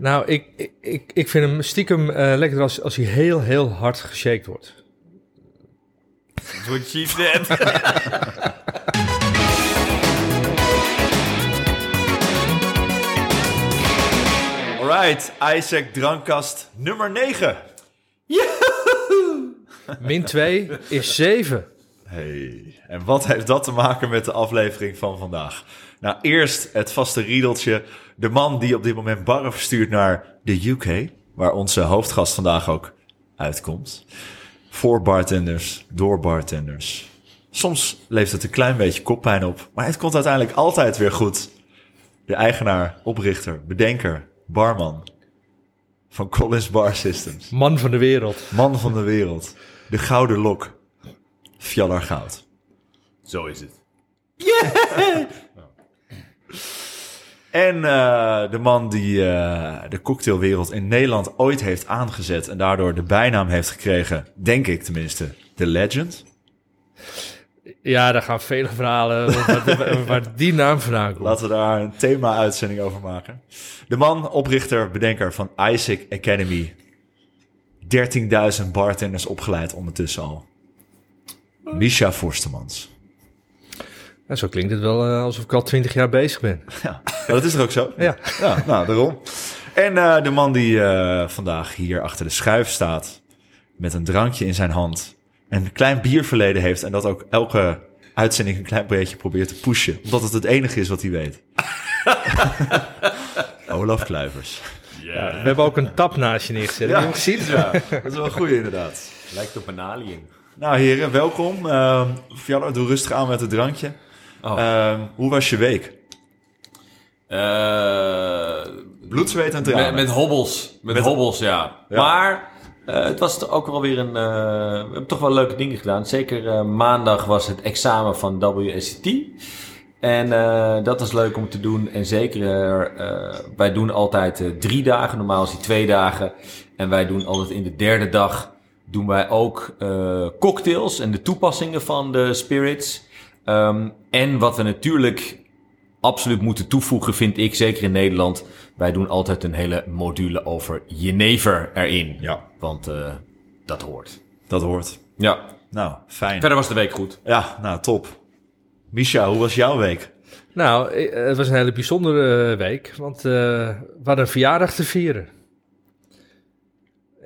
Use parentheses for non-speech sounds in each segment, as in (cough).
Nou, ik, ik- ik, vind hem stiekem eh, lekker als, als hij heel, heel hard geshaked wordt. What she said. Alright, Isaac Drankkast nummer 9. Min 2 is 7. Hey, en wat heeft dat te maken met de aflevering van vandaag? Nou, eerst het vaste riedeltje. De man die op dit moment barren verstuurt naar de UK, waar onze hoofdgast vandaag ook uitkomt. Voor bartenders, door bartenders. Soms levert het een klein beetje koppijn op, maar het komt uiteindelijk altijd weer goed. De eigenaar, oprichter, bedenker, barman van Collins Bar Systems. Man van de wereld. Man van de wereld. De gouden lok. Fjallar Goud. Zo is het. (laughs) En eh, de man die eh, de cocktailwereld in Nederland ooit heeft aangezet... en daardoor de bijnaam heeft gekregen, denk ik tenminste, The Legend. Ja, daar gaan vele verhalen waar, waar- (laughs) waar die naam vandaan komt. Laten we daar een thema-uitzending over maken. De man, oprichter, bedenker van Isaac Academy. 13.000 bartenders opgeleid ondertussen al. Misha Forstemans. Ja, zo klinkt het wel eh, alsof ik al 20 jaar bezig ben. (laughs) Ja, maar dat is er ook zo. Ja. Ja, nou, daarom. En eh, de man die eh, vandaag hier achter de schuif staat... met een drankje in zijn hand... en een klein bierverleden heeft... en dat ook elke uitzending een klein beetje probeert te pushen... omdat het het enige is wat hij weet. (laughs) Olaf Kluivers. We hebben ook een tap naast je neergezet. Heb je? Ja, dat is wel een goeie inderdaad. Lijkt op een alien. Nou heren, welkom. Uh, Fjallo, doe rustig aan met het drankje. Oh. Ehm, hoe was je week? Eh, Bloed, zweet en tranen. met, met hobbels. Met, Met- hobbels, ja. Ja. Maar eh, het was toch ook wel weer een... eh, we hebben toch wel leuke dingen gedaan. Zeker maandag was het examen van WSCT. En dat was leuk om te doen. En zeker, wij doen altijd drie dagen. Normaal is die twee dagen. En wij doen altijd in de derde dag... doen wij ook cocktails en de toepassingen van de spirits. Ehm, en wat we natuurlijk absoluut moeten toevoegen, vind ik, zeker in Nederland. Wij doen altijd een hele module over jenever erin. Ja, Want eh, dat hoort. dat hoort. Ja. Nou, fijn. Verder was de week goed. Ja, nou, top. Misha, hoe was jouw week? Nou, eh, het was een hele bijzondere eh, week, want eh, we hadden een verjaardag te vieren.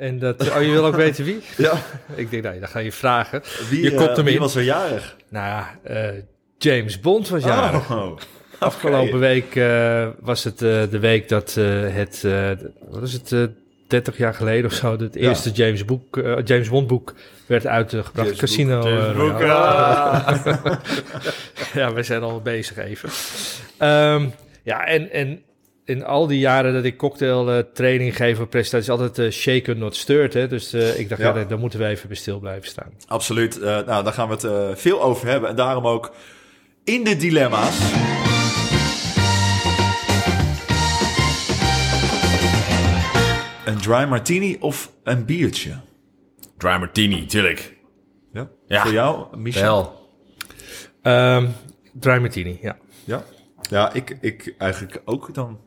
En dat, oh, je wil ook weten wie? (laughs) Ja. Ik denk, nou, dan ga je vragen. Wie, Je kopt eh, hem wie in. was er jarig? Nou ja, eh, James Bond was jarig. Oh, (laughs) Afgelopen week eh, was het de week dat het, wat is het, eh 30 jaar geleden of zo, het Ja. eerste James, boek, James Bond boek werd uitgebracht. James Casino. Boek, Royale. (laughs) ja, we zijn al bezig even. Ehm, ja, en, en in al die jaren dat ik cocktail eh, training geef op presentaties, altijd eh, shaken not stirred. Hè? Dus eh, ik dacht, Ja. ja. daar- moeten we even bij stil blijven staan. Absoluut. Eh, nou, daar gaan we het eh, veel over hebben. En daarom ook in de dilemma's. Een dry martini of een biertje? Dry martini, tuurlijk. Ja. Ja. Voor jou, Michel? Ehm dry martini, ja. Ja. Ja, ik, ik eigenlijk ook dan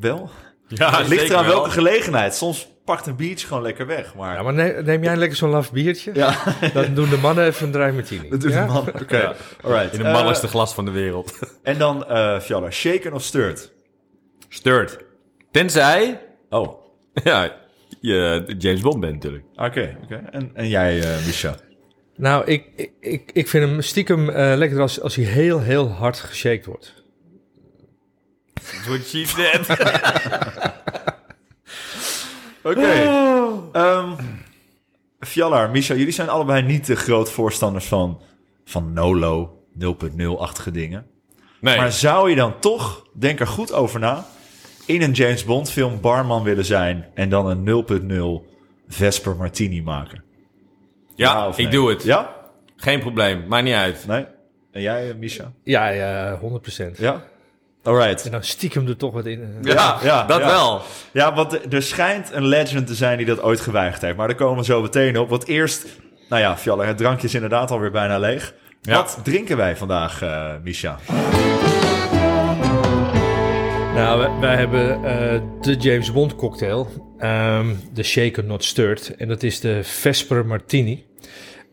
wel. Ja, het ligt eraan wel. welke gelegenheid. Soms pakt een biertje gewoon lekker weg. Maar, Ja, maar neem, neem jij lekker zo'n laf biertje? ja, (laughs) Dan doen de mannen even een dry martini. dat ja? de. Oké, Ja. alright. In de Eh, mannelijkste glas van de wereld. (laughs) en dan, eh Fjalla, shaken of stirred? Stirred. Tenzij, Oh, oké. (laughs) ja, je James Bond bent natuurlijk. oké. En, en jij, eh Micha? Nou, ik, ik- ik, ik vind hem stiekem eh, lekker als, als hij heel, heel hard geshaked wordt. That's what she said. (laughs) Oké. Ehm Fjallar, Misha, jullie zijn allebei niet de groot voorstanders van, van NOLO, 0.0-achtige dingen. Nee. Maar zou je dan toch, denk er goed over na, in een James Bond film barman willen zijn en dan een 0.0 Vesper Martini maken? ja, ik doe het. Ja? Geen probleem. Maakt niet uit. Nee? En jij, eh, Misha? Ja, ja, 100%. Ja? Alright. En dan stiekem er toch wat in. eh. Ja, ja, dat ja. wel. Ja, want er schijnt een legend te zijn die dat ooit geweigerd heeft. Maar daar komen we zo meteen op. Want eerst, nou ja, Fjaller, het drankje is inderdaad alweer bijna leeg. Ja. Wat drinken wij vandaag, eh Misha? Nou, wij, wij hebben eh, de James Bond cocktail, ehm, de Shaken Not Stirred. En dat is de Vesper Martini.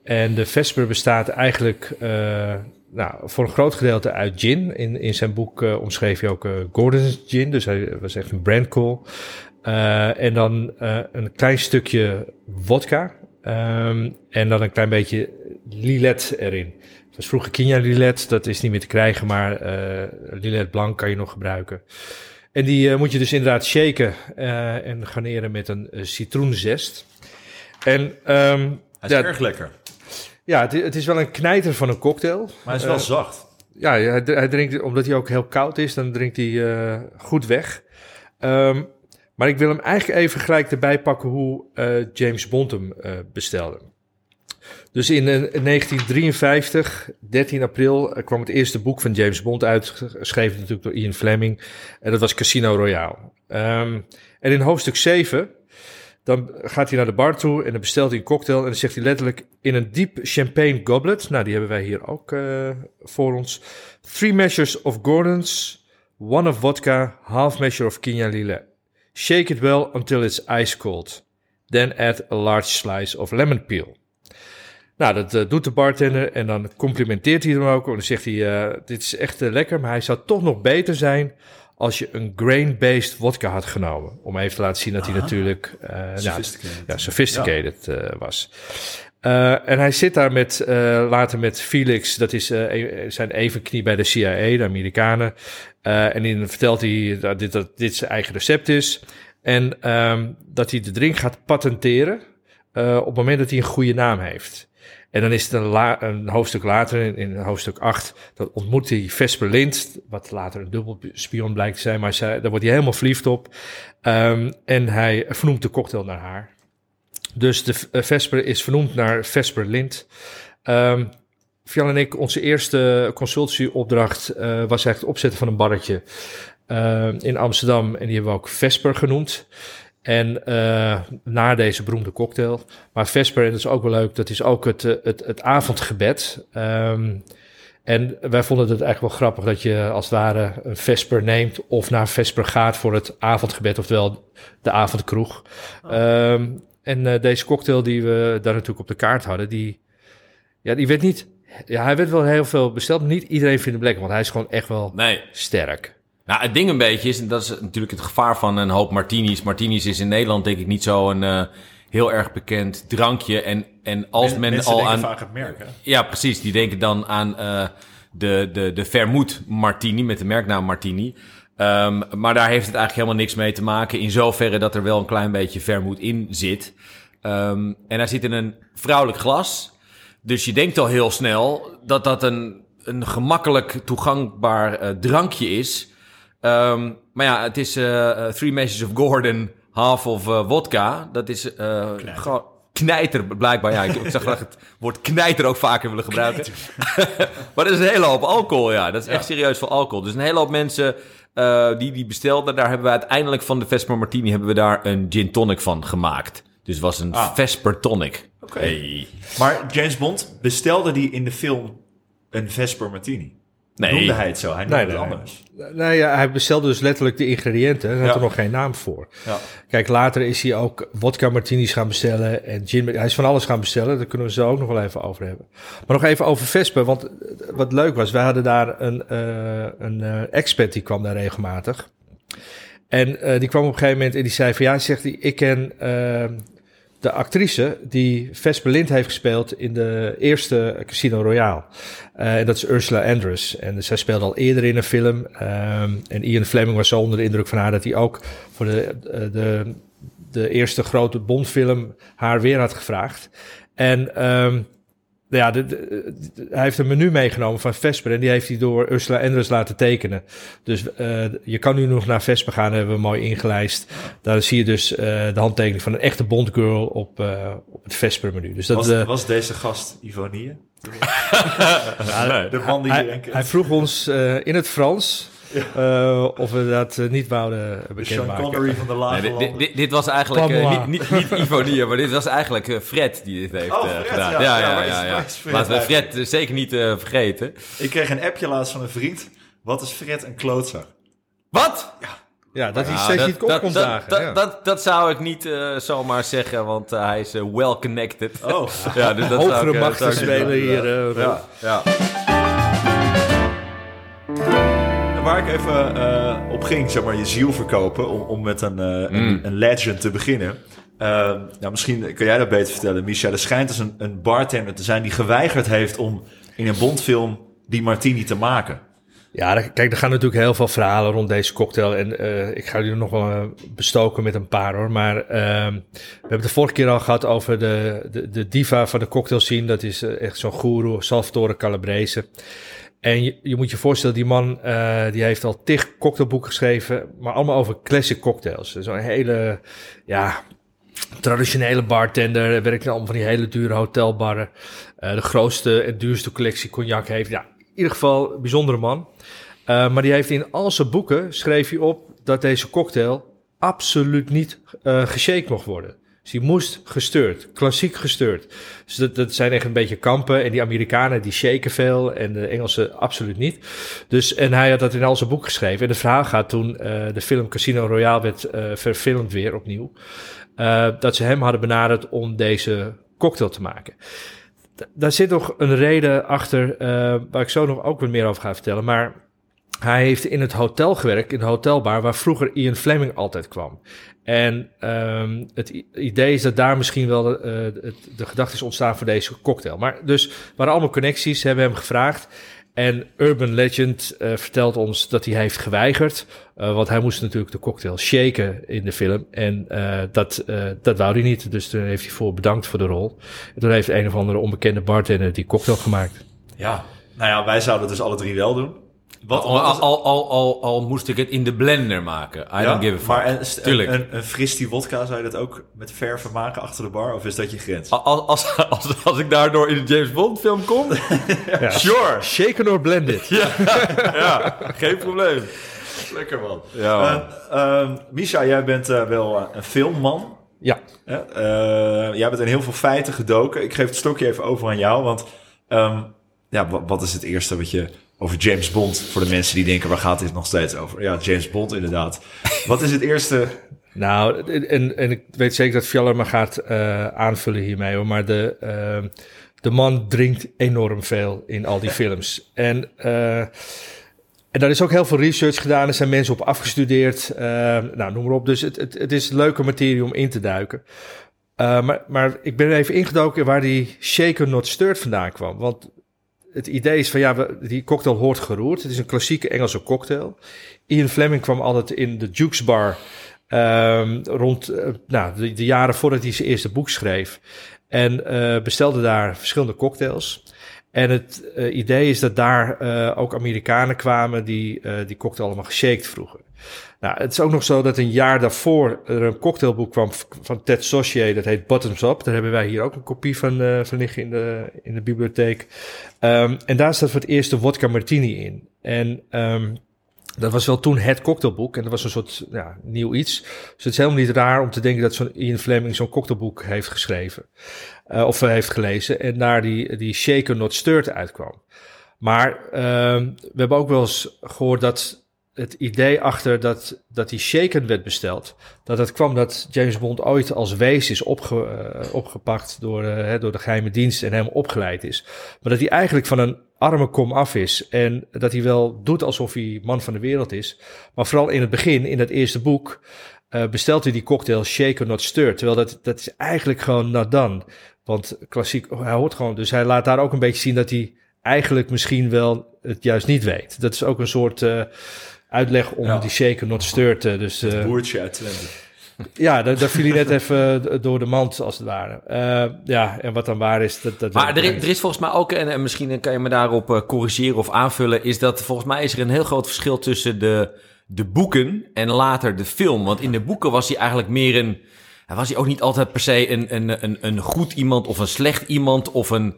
En de Vesper bestaat eigenlijk eh, nou, voor een groot gedeelte uit gin. In, in zijn boek eh, omschreef hij ook eh, Gordon's gin, dus hij was echt een brandcall. Eh en dan een klein stukje vodka. ehm, en dan een klein beetje lilet erin. Het was vroeger Quina lilet, dat is niet meer te krijgen, maar lilet blanc kan je nog gebruiken. En die moet je dus inderdaad shaken en garneren met een citroenzest. En ehm, Hij is ja, erg lekker. Ja, het, het is wel een knijter van een cocktail. Maar hij is wel Eh, zacht. ja, hij, hij drinkt, omdat hij ook heel koud is, dan drinkt hij eh, goed weg. Ehm, maar ik wil hem eigenlijk even gelijk erbij pakken hoe eh, James Bond hem bestelde. Dus in, eh, 1953, 13 april, kwam het eerste boek van James Bond uit, geschreven natuurlijk door Ian Fleming. En dat was Casino Royale. Ehm, en in hoofdstuk 7, dan gaat hij naar de bar toe en dan bestelt hij een cocktail. En dan zegt hij letterlijk in een diep champagne goblet. Nou, die hebben wij hier ook eh, voor ons. Three measures of Gordon's, one of vodka, half measure of Quina Lillet. Shake it well until it's ice cold. Then add a large slice of lemon peel. Nou, dat eh, doet de bartender en dan complimenteert hij hem ook. En dan zegt hij, eh, dit is echt lekker, maar hij zou toch nog beter zijn als je een grain-based vodka had genomen. Om even te laten zien dat hij natuurlijk eh, nou, Sophisticated. ja, sophisticated eh, was. Eh, en hij zit daar met, later met Felix, dat is zijn evenknie bij de CIA, de Amerikanen. En dan vertelt hij dat dit, dat dit zijn eigen recept is. En ehm, dat hij de drink gaat patenteren op het moment dat hij een goede naam heeft. En dan is het een, hoofdstuk later, in, in hoofdstuk 8, dat ontmoet hij Vesper Lind, wat later een dubbelspion blijkt te zijn, maar daar wordt hij helemaal verliefd op. Ehm, en hij vernoemt de cocktail naar haar. Dus de eh, Vesper is vernoemd naar Vesper Lind. Ehm Fial en ik, onze eerste consultieopdracht eh, was eigenlijk het opzetten van een barretje eh, in Amsterdam. En die hebben we ook Vesper genoemd. En eh na deze beroemde cocktail. Maar Vesper, en dat is ook wel leuk, dat is ook het, eh, het, het avondgebed. Ehm, en wij vonden het eigenlijk wel grappig dat je als het ware een Vesper neemt of naar Vesper gaat voor het avondgebed, oftewel de avondkroeg. Ehm, en eh, deze cocktail die we daar natuurlijk op de kaart hadden, die, ja, die werd niet, ja, hij werd wel heel veel besteld, maar niet iedereen vindt hem lekker, want hij is gewoon echt wel Nee. sterk. Nou, het ding een beetje is, en dat is natuurlijk het gevaar van een hoop martinis. Martinis is in Nederland denk ik niet zo een eh, heel erg bekend drankje. En, en als men al aan... vaak het merk, hè? Ja, precies. Die denken dan aan eh, de, de, de vermoed martini met de merknaam martini. Ehm, maar daar heeft het eigenlijk helemaal niks mee te maken. In zoverre dat er wel een klein beetje vermoed in zit. Ehm, en hij zit in een vrouwelijk glas. Dus je denkt al heel snel dat dat een, een gemakkelijk toegankbaar eh, drankje is. Ehm, maar ja, het is eh, eh, Three Measures of Gordon, half of eh, vodka. Dat is gewoon knijter, blijkbaar. Ja, ik, ik zag graag het woord knijter ook vaker willen gebruiken. (laughs) maar dat is een hele hoop alcohol, ja. Dat is echt serieus veel alcohol. Dus een hele hoop mensen die die bestelden, daar hebben we uiteindelijk van de Vesper Martini hebben we daar een gin tonic van gemaakt. Dus het was een Ah. Vesper tonic. Oké. Hey. Maar James Bond bestelde die in de film een Vesper Martini. Nee. Noemde hij het zo? Hij noemde Nee, het nee, nee. anders. Nou ja, hij bestelde dus letterlijk de ingrediënten. Hij had Ja. er nog geen naam voor. Ja. Kijk, later is hij ook vodka martinis gaan bestellen en gin. Hij is van alles gaan bestellen. Daar kunnen we zo ook nog wel even over hebben. Maar nog even over Vesper, want eh, wat leuk was, wij hadden daar een, eh, een eh, expert die kwam daar regelmatig. En eh, die kwam op een gegeven moment en die zei van ja, zegt hij, ik ken de actrice die Vesper Lind heeft gespeeld in de eerste Casino Royale. Eh, en dat is Ursula Andress. En zij speelde al eerder in een film. ehm, en Ian Fleming was zo onder de indruk van haar dat hij ook voor de, eh, de, de eerste grote Bondfilm haar weer had gevraagd. En ehm, ja, de, de- de- hij heeft een menu meegenomen van Vesper en die heeft hij door Ursula Andress laten tekenen. Dus eh, je kan nu nog naar Vesper gaan, hebben we mooi ingelijst. Daar zie je dus eh, de handtekening van een echte Bondgirl op, eh, op het Vesper menu. Dus dat, Was, was deze gast Ivonie? Nee. (laughs) De man die hij, vroeg ons eh, in het Frans eh, of we dat eh, niet wouden De Sean bekendmaken. Connery van de lage Nee, dit, dit, dit- was eigenlijk eh, niet, niet, niet Ivonie, maar dit was eigenlijk Fred die dit heeft Oh, Fred, gedaan. ja. Ja, Ja, ja, ja. ja, Fred Laten we? Fred zeker niet eh, vergeten. Ik kreeg een appje laatst van een vriend. Wat is Fred een klootzak? Wat? Ja, dat hij Nou, steeds dat- niet komt dat- dagen. Dat, ja. dat, dat zou ik niet eh, zomaar zeggen, want hij is eh, well connected. Oh, (laughs) ja, dus dat zou Hogere machten spelen hier. eh, ja, ja. Waar ik even eh, op ging, zeg maar, je ziel verkopen om, om met een, eh, een, een legend te beginnen. Eh, nou, misschien kan jij dat beter vertellen, Misha. Er schijnt dus een, een bartender te zijn die geweigerd heeft om in een Bondfilm die martini te maken. Ja, kijk, er gaan natuurlijk heel veel verhalen rond deze cocktail. En eh, ik ga jullie nog wel bestoken met een paar hoor. Maar ehm, we hebben het de vorige keer al gehad over de, de, de diva van de cocktail scene. Dat is echt zo'n guru, Salvatore Calabrese. En je, je moet je voorstellen, die man eh, die heeft al tig cocktailboeken geschreven. Maar allemaal over classic cocktails. Zo'n hele, ja, traditionele bartender. Werkt in allemaal van die hele dure hotelbarren. Eh, de grootste en duurste collectie cognac heeft. Ja, in ieder geval een bijzondere man. Uh, maar die heeft in al zijn boeken schreef hij op dat deze cocktail absoluut niet uh, geshaked mocht worden. Die moest gestuurd, klassiek gestuurd. Dus dat, dat zijn echt een beetje kampen. En die Amerikanen die shaken veel en de Engelsen absoluut niet. Dus, en hij had dat in al zijn boek geschreven. En het verhaal gaat toen uh, de film Casino Royale werd verfilmd weer opnieuw. Uh, dat ze hem hadden benaderd om deze cocktail te maken. Daar zit nog een reden achter, uh, waar ik zo nog ook wat meer over ga vertellen. Maar hij heeft in het hotel gewerkt, in de hotelbar, waar vroeger Ian Fleming altijd kwam. En um, het idee is dat daar misschien wel de, uh, de, gedachte is ontstaan voor deze cocktail. Maar dus, waren allemaal connecties, hebben hem gevraagd. En Urban Legend uh, vertelt ons dat hij heeft geweigerd. Uh, want hij moest natuurlijk de cocktail shaken in de film. En dat, dat wou hij niet. Dus toen heeft hij voor bedankt voor de rol. En toen heeft een of andere onbekende bartender die cocktail gemaakt. Ja, nou ja, wij zouden dus alle drie wel doen. Wat, al, al, al, al, al, al moest ik het in de blender maken. I ja, don't give a fuck. Maar een, Tuurlijk. een, een fris die wodka, zou je dat ook met verven maken achter de bar? Of is dat je grens? Als, als, als, als ik daardoor in de James Bond film kom, (laughs) ja. sure. Shaken or blended. (laughs) ja, ja, geen probleem. Lekker man. Ja. Uh, uh, Misha, jij bent uh, wel een filmman. Ja. Uh, jij bent in heel veel feiten gedoken. Ik geef het stokje even over aan jou, want um, ja, wat is het eerste wat je over James Bond voor de mensen die denken waar gaat dit nog steeds over? Ja, James Bond inderdaad. wat is het eerste? Nou, en, en ik weet zeker dat Fjaller me gaat uh, aanvullen hiermee, hoor, maar de, uh, de man drinkt enorm veel in al die (laughs) films. En uh, en daar is ook heel veel research gedaan. Er zijn mensen op afgestudeerd. Nou, noem maar op. Dus het, het, het is leuke materie om in te duiken. Uh, maar, maar ik ben even ingedoken waar die shaker not stirred vandaan kwam. Want het idee is van ja, die cocktail hoort geroerd. Het is een klassieke Engelse cocktail. Ian Fleming kwam altijd in de Duke's Bar um, rond uh, nou, de, jaren voordat hij zijn eerste boek schreef. En uh, bestelde daar verschillende cocktails. En het uh, idee is dat daar uh, ook Amerikanen kwamen die uh, die cocktail allemaal geshaked vroegen. Nou, het is ook nog zo dat een jaar daarvoor er een cocktailboek kwam van Ted Saucier, dat heet Bottoms Up. Daar hebben wij hier ook een kopie van, van liggen in de, in de bibliotheek. Um, en daar staat voor het eerst de vodka martini in. En um, dat was wel toen het cocktailboek en dat was een soort ja, nieuw iets. Dus het is helemaal niet raar om te denken dat zo'n Ian Fleming zo'n cocktailboek heeft geschreven. Uh, of uh, heeft gelezen en daar die, die shaker not stirred uitkwam. Maar uh, we hebben ook wel eens gehoord dat het idee achter dat, dat die shaken werd besteld, dat het kwam dat James Bond ooit als wees is opge, uh, opgepakt door, door de geheime dienst en helemaal opgeleid is. Maar dat hij eigenlijk van een arme kom af is en dat hij wel doet alsof hij man van de wereld is. Maar vooral in het begin, in dat eerste boek, bestelt hij die cocktail shaken not stirred. Terwijl dat, dat is eigenlijk gewoon done. Want klassiek, hij hoort gewoon, dus hij laat daar ook een beetje zien dat hij eigenlijk misschien wel het juist niet weet. Dat is ook een soort uh, uitleg om ja. die shaker not stirred. Uh, dus, uh, boertje uit Twente. Ja, daar, daar viel hij net even door de mand, als het ware. Uh, ja, en wat dan waar is, dat... dat maar er, er, is volgens mij ook, en, en misschien kan je me daarop uh, corrigeren of aanvullen... is dat volgens mij is er een heel groot verschil tussen de, de boeken en later de film. Want in de boeken was hij eigenlijk meer een... Was hij ook niet altijd per se een, een, een, een goed iemand of een slecht iemand of een,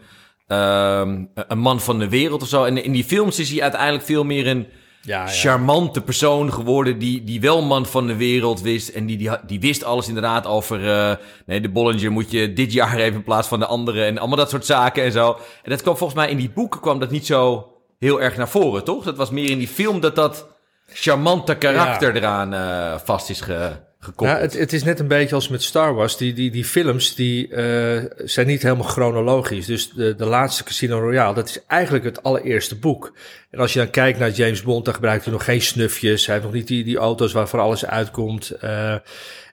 uh, een man van de wereld of zo. En in die films is hij uiteindelijk veel meer een ja, ja. charmante persoon geworden die, die wel man van de wereld wist. En die, die, die wist alles inderdaad over, uh, nee, de Bollinger moet je dit jaar even in plaats van de andere. En allemaal dat soort zaken en zo. En dat kwam volgens mij in die boeken kwam dat niet zo heel erg naar voren, toch? Dat was meer in die film dat dat charmante karakter eraan eh, vast is ge, Ja, het, het is net een beetje als met Star Wars. Die, die, die films die, eh, zijn niet helemaal chronologisch. Dus de, de laatste Casino Royale, dat is eigenlijk het allereerste boek. En als je dan kijkt naar James Bond, dan gebruikt hij nog geen snufjes. Hij heeft nog niet die, die auto's waarvoor alles uitkomt. Eh,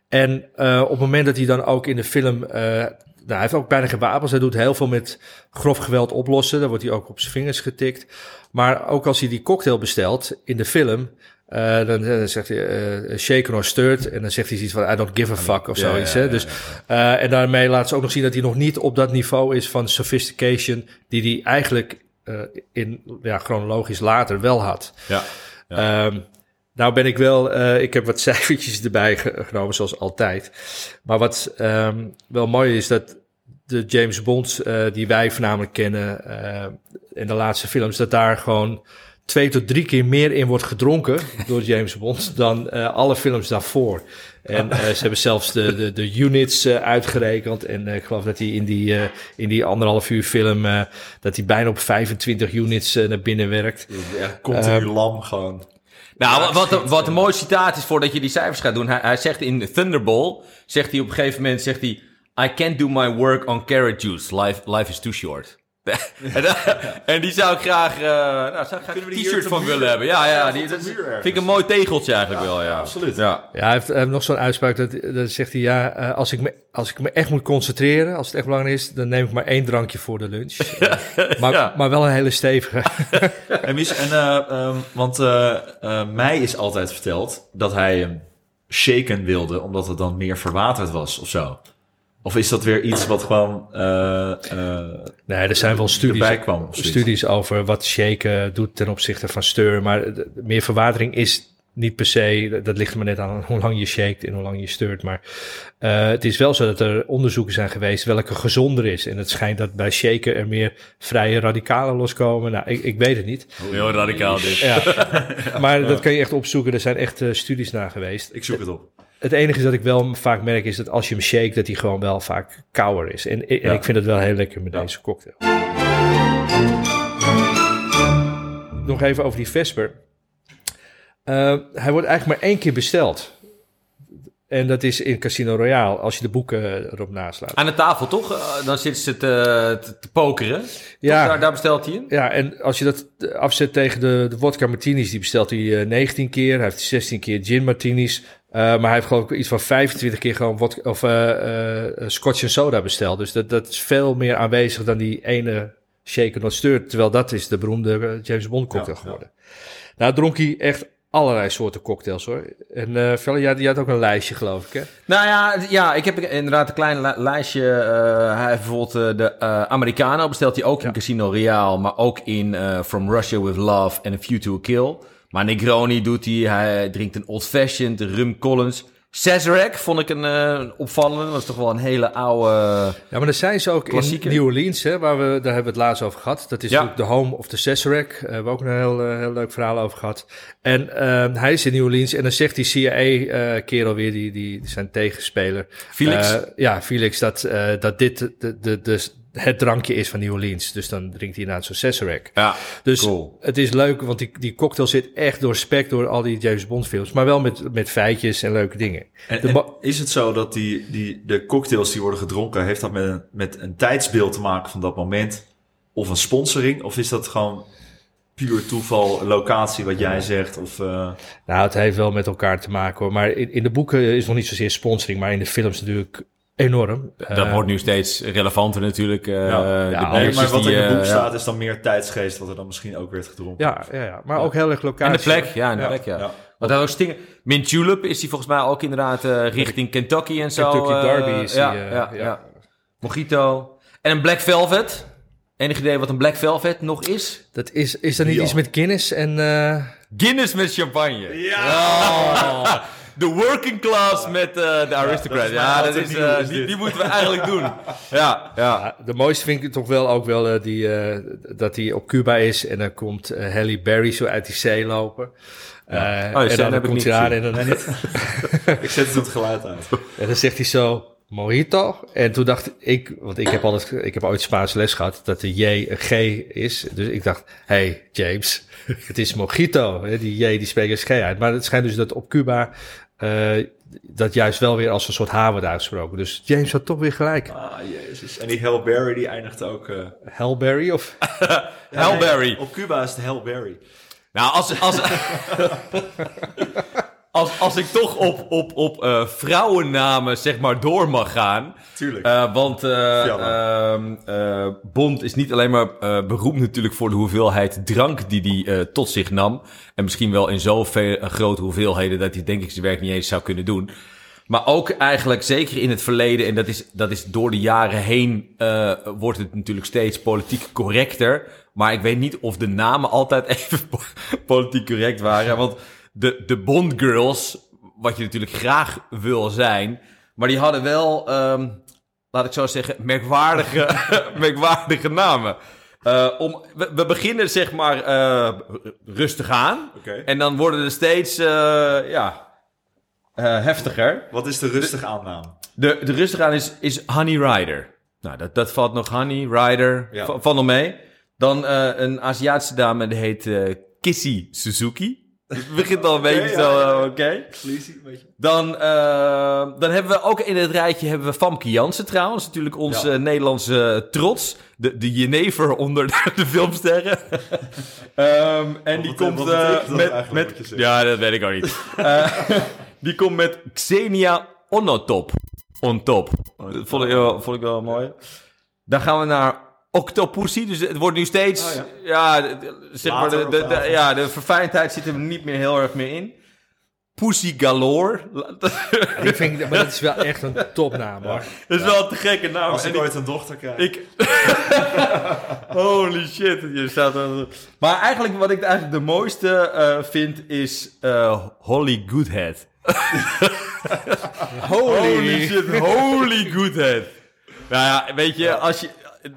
en eh, op het moment dat hij dan ook in de film... nou, hij heeft ook bijna geen wapens. Hij doet heel veel met grof geweld oplossen. Daar wordt hij ook op zijn vingers getikt. Maar ook als hij die cocktail bestelt in de film... eh, dan, dan zegt hij eh, shaken or stirred. En dan zegt hij iets van I don't give a fuck of Ja, zoiets. ja, hè? ja, dus, eh, en daarmee laat ze ook nog zien dat hij nog niet op dat niveau is van sophistication... die hij eigenlijk in ja, chronologisch later wel had. Ja. Ehm, nou ben ik wel, ik heb wat (laughs) cijfertjes erbij ge- genomen, zoals altijd. Maar wat ehm, wel mooi is, dat de James Bonds eh, die wij voornamelijk kennen in de laatste films, dat daar gewoon twee tot drie keer meer in wordt gedronken door James Bond dan eh, alle films daarvoor. En eh, ze hebben zelfs de, de, de units eh, uitgerekend. En eh, ik geloof dat hij in die, eh, in die anderhalf uur film, eh, dat hij bijna op 25 units naar binnen werkt. Echt continu Ehm, lam gewoon. Nou, wat, wat, wat een mooi citaat is voordat je die cijfers gaat doen. Hij, hij zegt in Thunderball, zegt hij op een gegeven moment, zegt hij... I can't do my work on carrot juice. Life, life is too short. (laughs) en, die zou ik graag, eh nou, zou ik graag een t-shirt van willen muur- hebben. Ja, ja, Ja, die, dat vind ik een mooi tegeltje eigenlijk wel, ja. absoluut. Ja. Ja, hij heeft, hij heeft nog zo'n uitspraak, dat, dat zegt hij, ja, eh, als, ik me, als ik me echt moet concentreren, als het echt belangrijk is, dan neem ik maar één drankje voor de lunch. (laughs) Maar, Ja. maar wel een hele stevige. (laughs) En, en eh, ehm, want mij is altijd verteld dat hij hem shaken wilde, omdat het dan meer verwaterd was of zo. Of is dat weer iets wat gewoon eh, eh, Nee, er zijn wel studies, erbij kwam? studies over wat shaken doet ten opzichte van stir. Maar meer verwatering is niet per se, dat ligt er maar net aan (laughs) hoe lang je shakt en hoe lang je steurt. Maar eh, het is wel zo dat er onderzoeken zijn geweest welke gezonder is. En het schijnt dat bij shaken er meer vrije radicalen loskomen. Nou, ik, ik weet het niet. Heel radicaal dit. Ja, (laughs) maar dat kan je echt opzoeken. Er zijn echt studies naar geweest. Ik zoek het op. Het enige is dat ik wel vaak merk is dat als je hem shake, dat hij gewoon wel vaak kouder is. En, en Ja. ik vind het wel heel lekker met Ja. deze cocktail. Nog even over die Vesper. Eh, hij wordt eigenlijk maar één keer besteld. En dat is in Casino Royale, als je de boeken erop naslaat. Aan de tafel, toch? Eh, dan zitten ze te, te, te pokeren. Ja. Daar, daar bestelt hij in. Ja, en als je dat afzet tegen de, de vodka martinis, die bestelt hij eh, 19 keer. Hij heeft 16 keer gin martinis. Eh, maar hij heeft geloof ik iets van 25 keer gewoon vodka, of, eh, eh, scotch en soda besteld. Dus dat, dat is veel meer aanwezig dan die ene shaken not stirred. Terwijl dat is de beroemde James Bond cocktail Ja, ja. geworden. Nou dronk hij echt allerlei soorten cocktails hoor. En Felle, jij, jij had ook een lijstje geloof ik hè? Nou ja, ja, ik heb inderdaad een klein li- lijstje. hij heeft bijvoorbeeld de eh, Americano bestelt hij ook in Casino Royale, maar ook in From Russia with Love en A View to a Kill. Maar Negroni doet hij, hij drinkt een Old Fashioned, Rum Collins. Sazerac vond ik een eh, opvallende, dat is toch wel een hele oude... Ja, maar dan zijn ze ook in New Orleans, hè, waar we, daar hebben we het laatst over gehad. Dat is Ja. natuurlijk de home of the Sazerac. Daar hebben we ook een heel, eh, heel leuk verhaal over gehad. En eh, hij is in New Orleans en dan zegt die CIA-kerel weer, die, die, zijn tegenspeler. Felix. Eh, ja, Felix, dat, eh, dat dit de, de, de, het drankje is van New Orleans. Dus dan drinkt hij inderdaad zo'n Sazerac. ja, Dus Cool. het is leuk, want die, die cocktail zit echt doorspekt door al die James Bond films. Maar wel met, met feitjes en leuke dingen. En, is het zo dat die, die, de cocktails die worden gedronken, heeft dat met een, met een tijdsbeeld te maken van dat moment? Of een sponsoring? Of is dat gewoon puur toeval, locatie wat jij zegt? Of, eh, Nou, het heeft wel met elkaar te maken hoor. Maar in, in de boeken is nog niet zozeer sponsoring, maar in de films natuurlijk enorm. dat Eh, wordt nu steeds relevanter natuurlijk. eh, Ja. maar wat die, in het eh, boek staat is dan meer tijdsgeest, wat er dan misschien ook werd gedronken. Ja, ja, ja, maar ook heel erg locatie. En de plek, ja, en de Ja, plek, ja. ja. Want hij ook stingen. Mint Julep is hij volgens mij ook inderdaad eh, richting Kentucky en zo. Kentucky Derby is ja, die, ja, ja. ja. Mojito. En een Black Velvet. Enig idee wat een Black Velvet nog is? Dat is, is dat niet Ja. iets met Guinness en... eh, Guinness met champagne. Ja! (laughs) De working class met eh, de aristocrat. dat is mijn Ja, dat is, eh, die, moeten we eigenlijk doen. (laughs) Ja, ja. ja, de mooiste vind ik toch wel ook wel eh, die, eh, dat hij op Cuba is en dan komt Halle Berry zo uit die zee lopen. Eh, Oh, en dan komt niet hij aan en dan, (laughs) Ik zet het het geluid uit. en dan zegt hij zo... Mojito. En toen dacht ik, want ik heb, altijd, ik heb ooit Spaans les gehad, dat de J een G is. Dus ik dacht, hey James, (laughs) het is Mojito. Hè, Die J die spreekt als G uit. Maar het schijnt dus dat op Cuba eh, dat juist wel weer als een soort H wordt uitgesproken. Dus James had toch weer gelijk. Ah, jezus. En die Hail Berry, die eindigt ook... eh, Hellberry of... (laughs) Hail Berry. nee, op Cuba is het Hail Berry. Nou, als, als, (laughs) als, als ik toch op, op, op eh, vrouwennamen zeg maar door mag gaan. Tuurlijk. Eh, want eh, Bond is niet alleen maar beroemd natuurlijk voor de hoeveelheid drank die hij eh, tot zich nam. En misschien wel in zoveel grote hoeveelheden dat hij denk ik zijn werk niet eens zou kunnen doen. Maar ook eigenlijk zeker in het verleden, en dat is, dat is door de jaren heen, wordt het natuurlijk steeds politiek correcter. Maar ik weet niet of de namen altijd (laughs) even po- politiek correct waren. Want de, de Bond Girls, wat je natuurlijk graag wil zijn, maar die hadden wel, ehm, laat ik zo zeggen, merkwaardige, (laughs) merkwaardige namen. Eh, om, we, we beginnen zeg maar eh, rustig aan. En dan worden er steeds, eh, ja, heftiger. Wat is de rustige aannaam? De, de rustig aan is, is Honey Rider. Nou, dat, dat valt nog Honey Rider. Ja. va- Valt nog mee. Dan een Aziatische dame, die heet Kissy Suzuki. Het begint al een beetje zo, ja, eh, oké. Dan, eh, dan hebben we ook in het rijtje hebben we Famke Jansen trouwens. Natuurlijk onze Ja. eh, Nederlandse trots. De, de jenever onder de, de filmsterren. (laughs) Ehm, en die Wat- komt met... met ja, dat weet ik ook niet. (laughs) Die komt met Xenia Onotop. On top. Dat vond ik, wel- vond ik wel mooi. Dan gaan we naar Octopussy. Dus het wordt nu steeds... Oh, ja. zeg maar, de, ja, de verfijndheid zit er niet meer heel erg meer in. Pussy Galore. (laughs) Die vind ik, maar dat is wel echt een topnaam hoor. Dat is wel een te gekke naam. Als ik ik- ooit een dochter krijg. ik... (laughs) Holy shit. Je staat er... Maar eigenlijk wat ik eigenlijk de mooiste eh, vind is eh, Holly Goodhead. Holy shit, holy Goodhead. Nou ja, weet je, als je...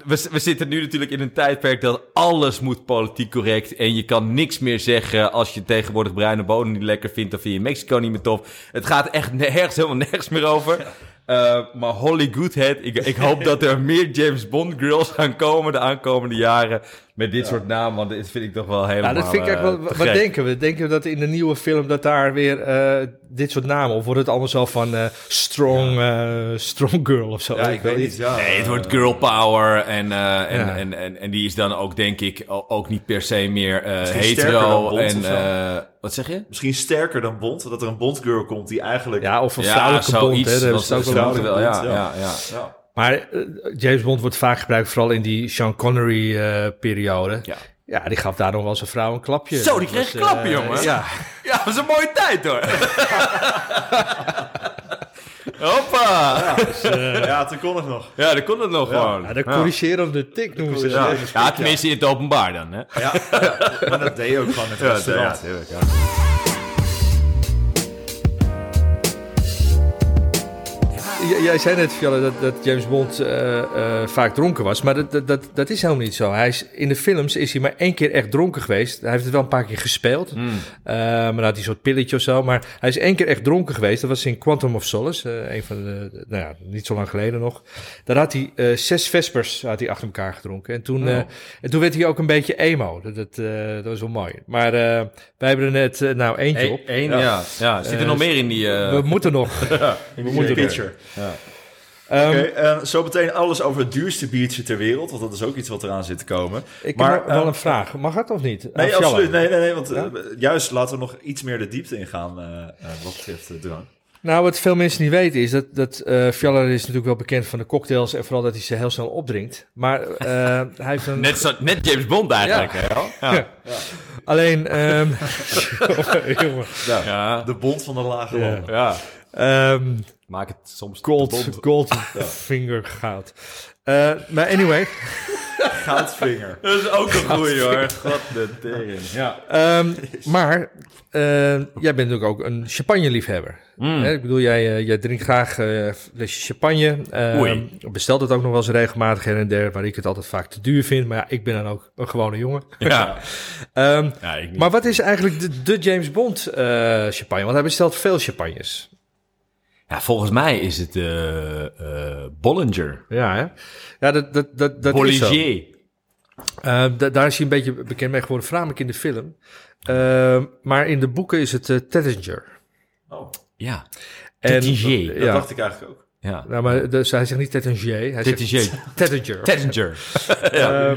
We, zitten nu natuurlijk in een tijdperk dat alles moet politiek correct. En je kan niks meer zeggen als je tegenwoordig bruine bonen niet lekker vindt. Of vind je Mexico niet meer tof. Het gaat echt nergens, helemaal nergens meer over. Eh, maar Holly Goodhead, ik, ik hoop dat er meer James Bond girls gaan komen de aankomende jaren. Met dit soort namen, want dit vind ik toch wel helemaal Ja, dat vind ik echt eh, wel. Wat gek. denken we? Denken we dat in de nieuwe film dat daar weer eh, dit soort namen of wordt het allemaal zo van eh, strong, eh, strong girl of zo? ja, ik weet niet. Ja, Nee, het wordt girl power en, eh, en, Ja. en, en, en die is dan ook, denk ik, ook niet per se meer eh, hetero. En, eh, wat zeg je? Misschien sterker dan Bond. Dat er een Bond-girl komt die eigenlijk... Ja, of een vrouwelijke bond. Hè, ze het ook wel wel, ja, ja, ja. Ja. Ja. Maar eh, James Bond wordt vaak gebruikt, vooral in die Sean Connery-periode. Ja. ja. die gaf daar nog wel zijn vrouw een klapje. Zo, die kreeg een klapje, eh, jongen. Ja, Ja, dat was een mooie tijd hoor. (laughs) Hoppa! (laughs) ja, toen kon het nog. Ja, dat kon het nog gewoon. ja de corrigerende tik noemen ze Ja. dat. Ja, tenminste in het openbaar dan, hè? Ja, ja, maar dat deed je ook gewoon in het restaurant. ja. Jij zei net, Fjalle, dat, dat James Bond eh, eh, vaak dronken was. Maar dat, dat, dat, is helemaal niet zo. Hij is, in de films is hij maar één keer echt dronken geweest. Hij heeft het wel een paar keer gespeeld. Eh, maar dan had hij een soort pilletje of zo. Maar hij is één keer echt dronken geweest. Dat was in Quantum of Solace. eh, een van de, nou ja, niet zo lang geleden nog. Daar had hij eh, zes Vespers had hij achter elkaar gedronken. En toen, eh, en toen werd hij ook een beetje emo. Dat, dat, eh, dat was wel mooi. Maar eh, wij hebben er net nou eentje op. Eén, ja. ja. Zit er nog meer in die... eh, We moeten nog. (laughs) We moeten pitcher. Ehm, Oké, en zo meteen alles over het duurste biertje ter wereld. Want dat is ook iets wat eraan zit te komen. Ik Maar, heb wel eh, een vraag. Mag het of niet? Nee, absoluut. Nee, nee, nee. Want Ja? eh, juist laten we nog iets meer de diepte ingaan eh eh, wat betreft de drank. Nou, wat veel mensen niet weten is dat, dat eh Fjaller is natuurlijk wel bekend van de cocktails en vooral dat hij ze heel snel opdrinkt. Maar eh, (laughs) hij heeft een... net, zo, net James Bond eigenlijk, hè? Ja. Alleen, ehm, (laughs) jongen, Ja. De bond van de lage Ja. landen. ja. Ehm, Maak het soms gold, bond. gold (laughs) (laughs) finger goud. Eh, maar anyway, (laughs) Goudvinger. Dat is ook een goeie hoor. God de tering. Ja. ehm, maar eh, jij bent natuurlijk ook een champagne-liefhebber. Mm. Hè, ik bedoel, jij, eh, jij drinkt graag eh, flesje champagne. Ehm, Oei. bestelt het ook nog wel eens regelmatig her en der, waar ik het altijd vaak te duur vind. Maar ja, ik ben dan ook een gewone jongen. Ja. Ehm, ja. Maar wat is eigenlijk de, de James Bond eh, champagne? Want hij bestelt veel champagnes. Ja, volgens mij is het eh eh Bollinger. Ja, hè? Ja, dat, dat, dat, dat is zo. Bollinger. Eh, da- daar is hij een beetje bekend mee geworden, voornamelijk in de film. Maar in de boeken is het uh, Tettinger. Oh, Ja. En- Tettinger. dat Ja. dacht ik eigenlijk ook. Ja. Nou, maar dus hij zegt niet Tettinger, hij Tettinger. zegt Tettinger. (laughs) Tettinger. (laughs) Ehm,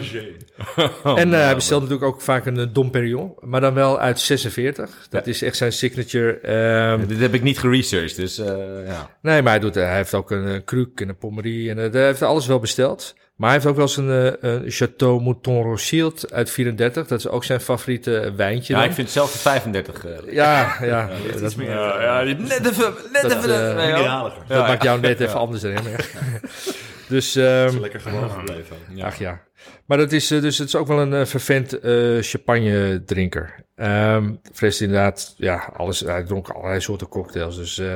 Oh, (laughs) en eh, hij bestelt natuurlijk ook vaak een uh, Dom Perignon, maar dan wel uit 46. Dat is echt zijn signature. Ehm, Dit heb ik niet geresearched, dus eh, ja. nee, maar hij, doet, hij heeft ook een, eh, Kruk en een Pommerie en eh, hij heeft alles wel besteld. Maar hij heeft ook wel eens een, eh, een Chateau Mouton Rothschild uit 34. Dat is ook zijn favoriete eh, wijntje. Ja, dan. ik vind zelf de 35. eh, (laughs) ja, ja, Dat dat, is meer ja, ja, net even, net Dat, even. eh, nee, dat Ja, maakt jou net even anders ja. (laughs) dus, ehm, lekker gewoon gebleven. Ja. ach ja. Maar dat is, dus het is ook wel een vervent eh, champagne drinker. Ehm Fres inderdaad, ja, alles, hij dronk allerlei soorten cocktails. Dus, eh,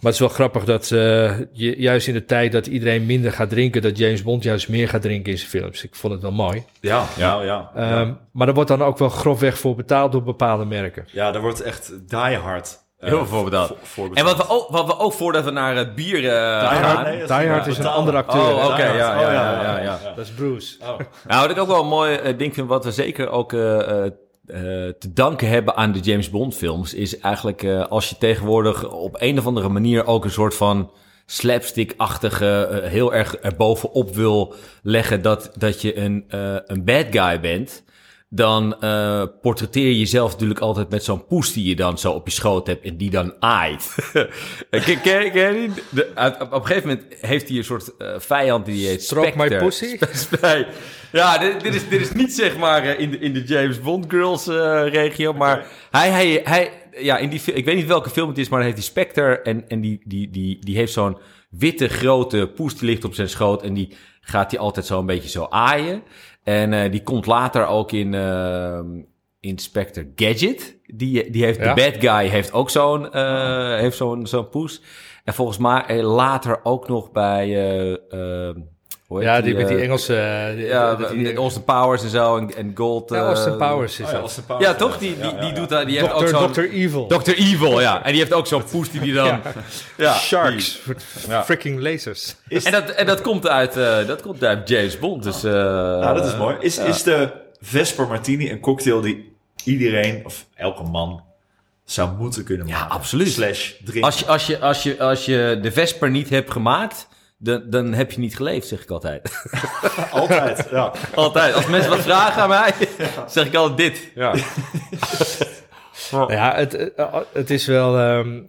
maar het is wel grappig dat eh, je, juist in de tijd dat iedereen minder gaat drinken, dat James Bond juist meer gaat drinken in zijn films. Ik vond het wel mooi. Ja, ja, ja. Ehm, Maar daar wordt dan ook wel grofweg voor betaald door bepaalde merken. Ja, daar wordt echt die hard. eh, Heel veel voor betaald. voor- En wat we, ook, wat we ook voordat we naar het bier eh, Hard, gaan. nee, dat Die Hard is een andere acteur. Oh, oké, ja, Oh, ja, ja, ja, ja. Dat is Bruce. Oh. Nou, wat ik ook wel een mooi eh, ding vind, wat we zeker ook eh, eh, eh, te danken hebben aan de James Bond films, is eigenlijk eh, als je tegenwoordig op een of andere manier ook een soort van slapstick-achtige, eh, heel erg erbovenop wil leggen dat, dat je een, eh, een bad guy bent. Dan eh portretteer je jezelf natuurlijk altijd met zo'n poes die je dan zo op je schoot hebt en die dan aait. (laughs) Ken- ken- ken je die? De- uit- op, op een gegeven moment heeft hij een soort eh, vijand die heet Stroke my pussy? (laughs) Ja, dit, dit, is, dit is niet zeg maar eh, in de, in de James Bond girls eh, regio, maar hij, hij, hij, ja, in die, ik weet niet welke film het is, maar hij heeft die Spectre en, en die, die, die, die heeft zo'n witte grote poes die ligt op zijn schoot en die gaat hij altijd zo een beetje zo aaien. En eh, die komt later ook in, eh, in Spectre Gadget. Die, die heeft, Ja. de bad guy heeft ook zo'n, eh, heeft zo'n, zo'n poes. En volgens mij later ook nog bij, hoe Ja, die, met die eh, Engelse... eh, die- ja, die- met Austin Powers en zo en, en Gold. Ja, eh, Austin Powers is Oh ja, dat. Austin Powers. Ja, toch? Die, die, Ja, ja, die ja. doet dat. Die heeft ook Dr. zo'n... Dr. Evil. Dr. Evil, ja. En die heeft ook zo'n poes die die dan... Ja. (laughs) Ja. Sharks. Ja. Freaking lasers. En dat, en dat komt uit, eh, dat komt uit James Bond, dus... eh Nou, dat is mooi. Is, is de Vesper Martini een cocktail die iedereen, of elke man, zou moeten kunnen Ja, maken? absoluut. Slash drinken. Als je, als, je, als, je, als je de Vesper niet hebt gemaakt, dan, dan heb je niet geleefd, zeg ik altijd. (laughs) Altijd, ja. altijd. Als mensen wat vragen aan mij, (laughs) zeg ik altijd dit. Ja. (laughs) Nou Ja, het, eh, het is wel... ehm,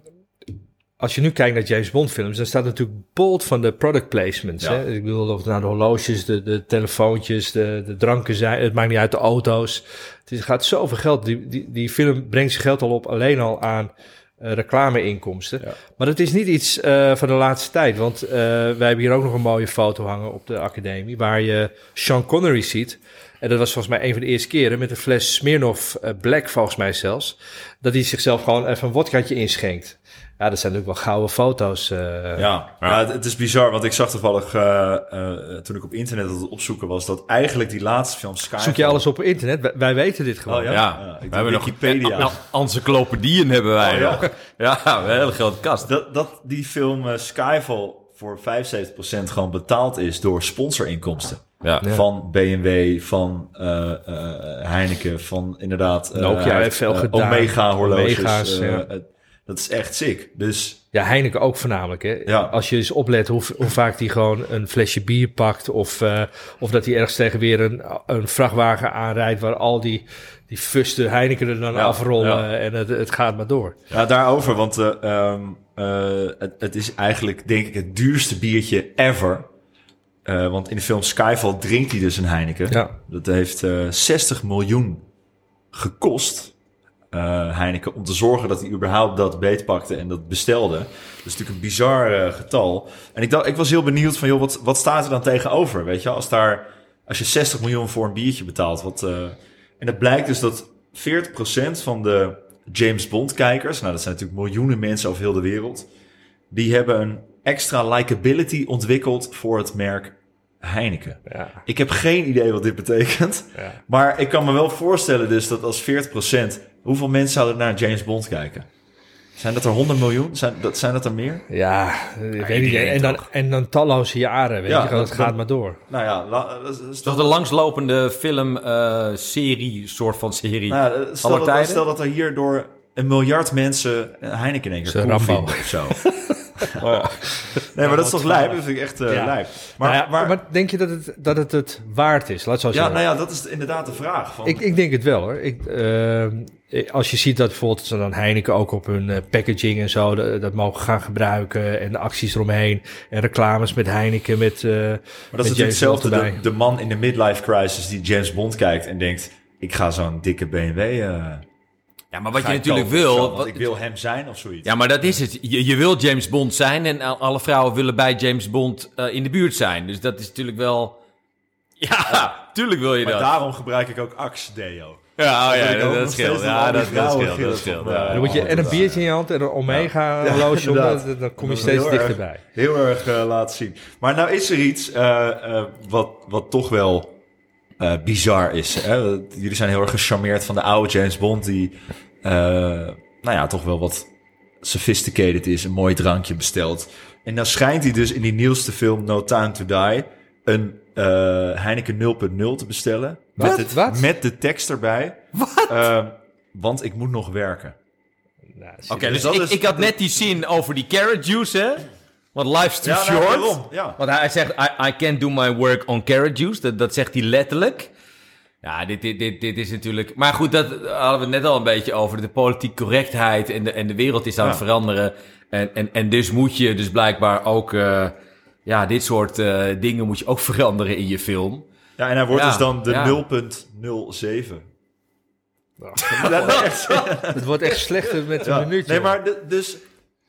als je nu kijkt naar James Bond films, dan staat natuurlijk bold van de product placements. Ja. Hè? Ik bedoel, of het nou de horloges, de, de telefoontjes, de, de dranken zijn, het maakt niet uit, de auto's. Het is, gaat zoveel geld. Die, die, die film brengt zijn geld al op alleen al aan eh, reclameinkomsten. Ja. Maar dat is niet iets eh, van de laatste tijd. Want eh, wij hebben hier ook nog een mooie foto hangen op de academie, waar je Sean Connery ziet. En dat was volgens mij een van de eerste keren met een fles Smirnoff eh, Black, volgens mij zelfs. Dat hij zichzelf gewoon even een wodkaatje inschenkt. Ja, dat zijn natuurlijk wel gouden foto's. eh. Ja, ja. het, het is bizar, want ik zag toevallig eh, eh, toen ik op internet aan het opzoeken was, dat eigenlijk die laatste film Skyfall... Zoek je alles op internet? Wij, wij weten dit gewoon. Oh, ja? Ja, Ja, ik we hebben nog Wikipedia. Nou, encyclopedieën hebben wij Oh, ja. nog. (laughs) Ja, een hele grote kast. Dat, dat die film Skyfall voor 75% gewoon betaald is door sponsorinkomsten. Ja. Van BMW, van eh, eh, Heineken, van inderdaad... eh, Nokia heeft veel gedaan. Omega horloges. Omega's, ja. het- dat is echt sick. Dus Ja, Heineken ook voornamelijk. Hè? Ja. Als je eens oplet hoe, hoe vaak die gewoon een flesje bier pakt. Of, eh, of dat hij ergens tegen weer een, een vrachtwagen aanrijdt waar al die, die fuste Heineken er dan Ja, afrollen. ja. En het, het gaat maar door. ja, daarover, want eh, ehm, eh, het, het is eigenlijk denk ik het duurste biertje ever. Want in de film Skyfall drinkt hij dus een Heineken. Dat heeft eh 60 miljoen gekost, eh, Heineken, om te zorgen dat hij überhaupt dat beetpakte en dat bestelde. Dat is natuurlijk een bizar eh, getal. En ik, dacht, ik was heel benieuwd van, joh, wat, wat staat er dan tegenover? Weet je, als, daar, als je 60 miljoen voor een biertje betaalt. Wat, eh, en het blijkt dus dat 40% van de James Bond kijkers, nou dat zijn natuurlijk miljoenen mensen over heel de wereld, die hebben een extra likability ontwikkeld voor het merk Heineken. Ja, Ik heb geen idee wat dit betekent. ja. Maar ik kan me wel voorstellen dus dat als 40%... Hoeveel mensen zouden naar James Bond kijken? Zijn dat er 100 miljoen? Zijn dat, zijn dat er meer? Ja, ik weet niet. En dan, toch? en dan talloze jaren, weet Ja, je. dat- gaat maar door. Nou ja, la- dat is- dat is Dat is de langslopende film-serie, soort van serie. Nou, ja, stel, dat, tijden? stel dat er hier door een miljard mensen Heineken in één keer of zo. (laughs) Nee, maar dat is toch lijp? Dat vind ik echt eh Ja. lijp. Maar, Maar, maar, maar, denk je dat het, dat het het waard is? Laat zo ja, zeggen. nou ja, dat is inderdaad de vraag. Van, Ik, ik denk het wel hoor. Ik, ehm, als je ziet dat bijvoorbeeld ze dan Heineken ook op hun eh, packaging en zo dat, dat mogen gaan gebruiken en de acties eromheen en reclames met Heineken met. eh, maar dat is natuurlijk hetzelfde. De, de man in de midlife crisis die James Bond kijkt en denkt... ik ga zo'n dikke BMW eh Ja, maar wat je natuurlijk zo, wil... want wat- ik wil hem zijn of zoiets. Ja, maar dat is het. Je, je wil James Bond zijn en al- alle vrouwen willen bij James Bond eh, in de buurt zijn. Dus dat is natuurlijk wel... (laughs) Ja, tuurlijk wil je maar dat. daarom gebruik ik ook Axe Deo. Ja, oh, ja dat, scheelt. steeds Ja, dat, dat scheelt. Dat scheelt. van, ja. eh, dan moet je en een biertje in je hand en een Omega Ja, dan, dan kom je Dat steeds heel erg- dichterbij. Heel erg eh, laten zien. Maar nou is er iets eh, eh, wat, wat toch wel eh, bizar is. Hè? Jullie zijn heel erg gecharmeerd van de oude James Bond... die eh, nou ja, toch wel wat sophisticated is. Een mooi drankje bestelt. En dan schijnt hij dus in die nieuwste film No Time to Die... een eh, Heineken 0.0 te bestellen. Met, het, Wat? met de tekst erbij. Wat? want ik moet nog werken. Nou, Oké, Dus dus dat ik, is- ik had net die zin over die carrot juice, hè? Want life's too nou, short. ja. Want hij zegt, I, I can't do my work on carrot juice. Dat, dat zegt hij letterlijk. Ja, dit, dit, dit, dit is natuurlijk... Maar goed, dat hadden we het net al een beetje over. De politieke correctheid en de, en de wereld is aan Ja. het veranderen. En, en, en dus moet je dus blijkbaar ook... eh, ja, dit soort eh, dingen moet je ook (laughs) veranderen in je film. Ja, en hij wordt Ja, dus dan de ja. 0.07. (laughs) (laughs) Het wordt echt slechter met een Ja. minuut. Nee, maar de- dus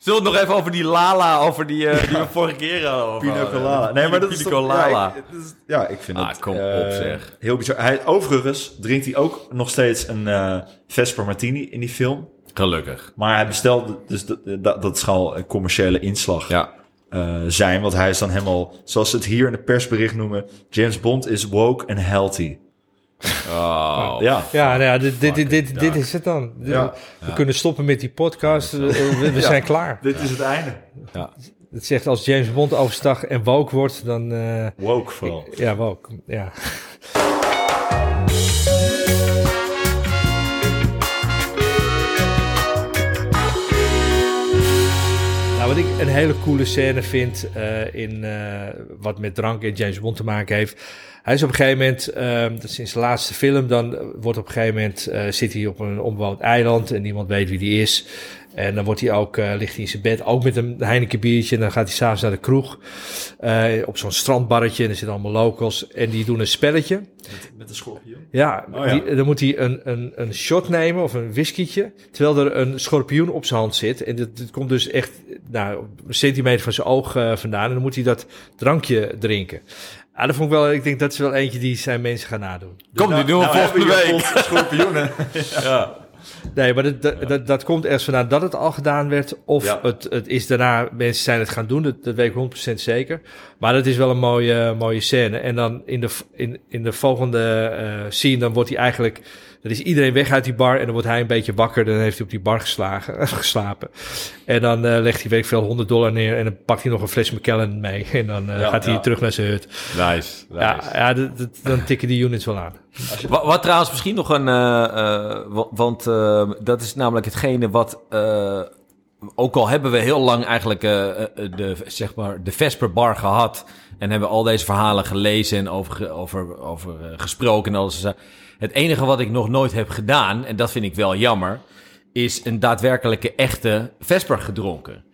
Zullen we het nog even over die Lala, over die, eh, die we vorige keer hadden? Pina Colada. Nee, maar dat is toch... Ja, ik, is- ja, ik vind Ah, het kom eh, op, zeg. heel bizar. Hij, overigens drinkt hij ook nog steeds een eh Vesper Martini in die film. Gelukkig. Maar hij bestelde, dus dat, dat, dat zal een commerciële inslag Ja. eh, zijn. Want hij is dan helemaal, zoals ze het hier in de persbericht noemen... James Bond is woke and healthy. Oh. Ja, Ja, nou ja, dit, dit, dit, dit, is het dan. Ja. We kunnen stoppen met die podcast. We, zijn klaar. dit is het einde. Het zegt als James Bond overstag en woke wordt, dan... eh, Woke vooral. ja, woke. Ja. Wat ik een hele coole scène vind eh, in eh, wat met drank en James Bond te maken heeft. Hij is op een gegeven moment, ehm, dat is in zijn laatste film, dan wordt op een gegeven moment eh, zit hij op een onbewoond eiland en niemand weet wie die is. En dan wordt hij ook, ligt hij in zijn bed, ook met een Heineken biertje. En dan gaat hij s'avonds naar de kroeg op zo'n strandbarretje. En er zitten allemaal locals. En die doen een spelletje. Met de schorpioen. Ja, Oh ja. Die, dan moet hij een, een, een shot nemen of een whiskietje. Terwijl er een schorpioen op zijn hand zit. En dit komt dus echt nou, een centimeter van zijn oog eh, vandaan. En dan moet hij dat drankje drinken. Ah, dat vond ik wel, ik denk dat is wel eentje die zijn mensen gaan nadoen. Kom, die doen we nou volgende week. schorpioenen. (laughs) Ja. Nee, maar dat, dat, dat, dat komt ergens vandaan dat het al gedaan werd. Of Ja. het, het is daarna, mensen zijn het gaan doen. Dat, dat weet ik 100% zeker. Maar dat is wel een mooie, mooie scène. En dan in de, in, in de volgende eh scene, dan wordt hij eigenlijk... Dan is iedereen weg uit die bar en dan wordt hij een beetje wakker. Dan heeft hij op die bar geslagen, (laughs) geslapen. En dan eh, legt hij weet ik veel 100 dollar neer en dan pakt hij nog een fles McKellen mee. (laughs) En dan eh, Ja, gaat hij ja. terug naar zijn hut. Nice. Ja, ja dat, dat- dan tikken die units wel aan. Wat, wat trouwens misschien nog een... eh, eh, wa- want eh, dat is namelijk hetgene wat... eh, ook al hebben we heel lang eigenlijk de, zeg maar, de Vesper Bar gehad... en hebben al deze verhalen gelezen en over, over, over eh, gesproken en alles. Het enige wat ik nog nooit heb gedaan, en dat vind ik wel jammer... is een daadwerkelijke echte Vesper gedronken.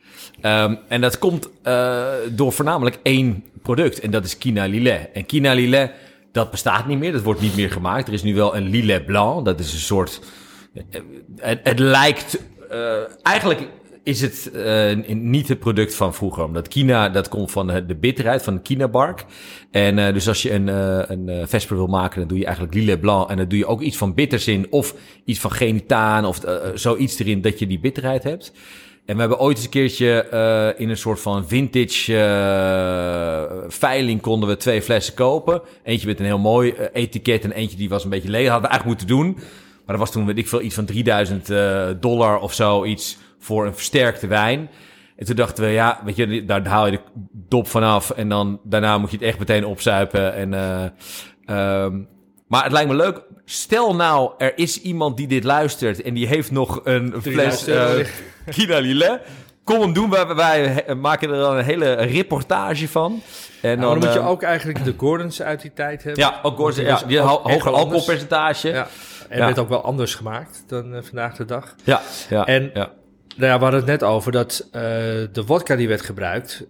Ehm, en dat komt eh, door voornamelijk één product. En dat is Kina Lillet. En Kina Lillet, dat bestaat niet meer. Dat wordt niet meer gemaakt. Er is nu wel een Lillet Blanc. Dat is een soort... eh, Het, het lijkt... eh, eigenlijk is het eh, niet het product van vroeger. Omdat Kina, dat komt van de, bitterheid, van de kinabark. En eh, dus als je een, eh, een Vesper wil maken, dan doe je eigenlijk Lillet Blanc. En dan doe je ook iets van bitters in. Of iets van genitaan. Of zoiets erin dat je die bitterheid hebt. En we hebben ooit eens een keertje in een soort van vintage veiling konden we twee flessen kopen. Eentje met een heel mooi etiket en eentje die was een beetje leeg. Hadden we eigenlijk moeten doen. Maar dat was toen, weet ik veel, iets van 3000 eh, dollar of zo. Iets voor een versterkte wijn. En toen dachten we, ja, weet je, daar haal je de dop vanaf en dan daarna moet je het echt meteen opzuipen. En, eh, ehm, maar het lijkt me leuk. Stel nou, er is iemand die dit luistert en die heeft nog een fles uh, Kina Lillet. Kom hem doen, wij, wij maken er dan een hele reportage van. En Nou, dan, moet je eh, ook eigenlijk de Gordons uit die tijd hebben. Ja, ook Gordon, Die ja, die ho- hoger alcoholpercentage. Ja. En Ja. werd ook wel anders gemaakt dan vandaag de dag. Ja, ja, En- ja. Nou ja, we hadden het net over dat eh, de wodka die werd gebruikt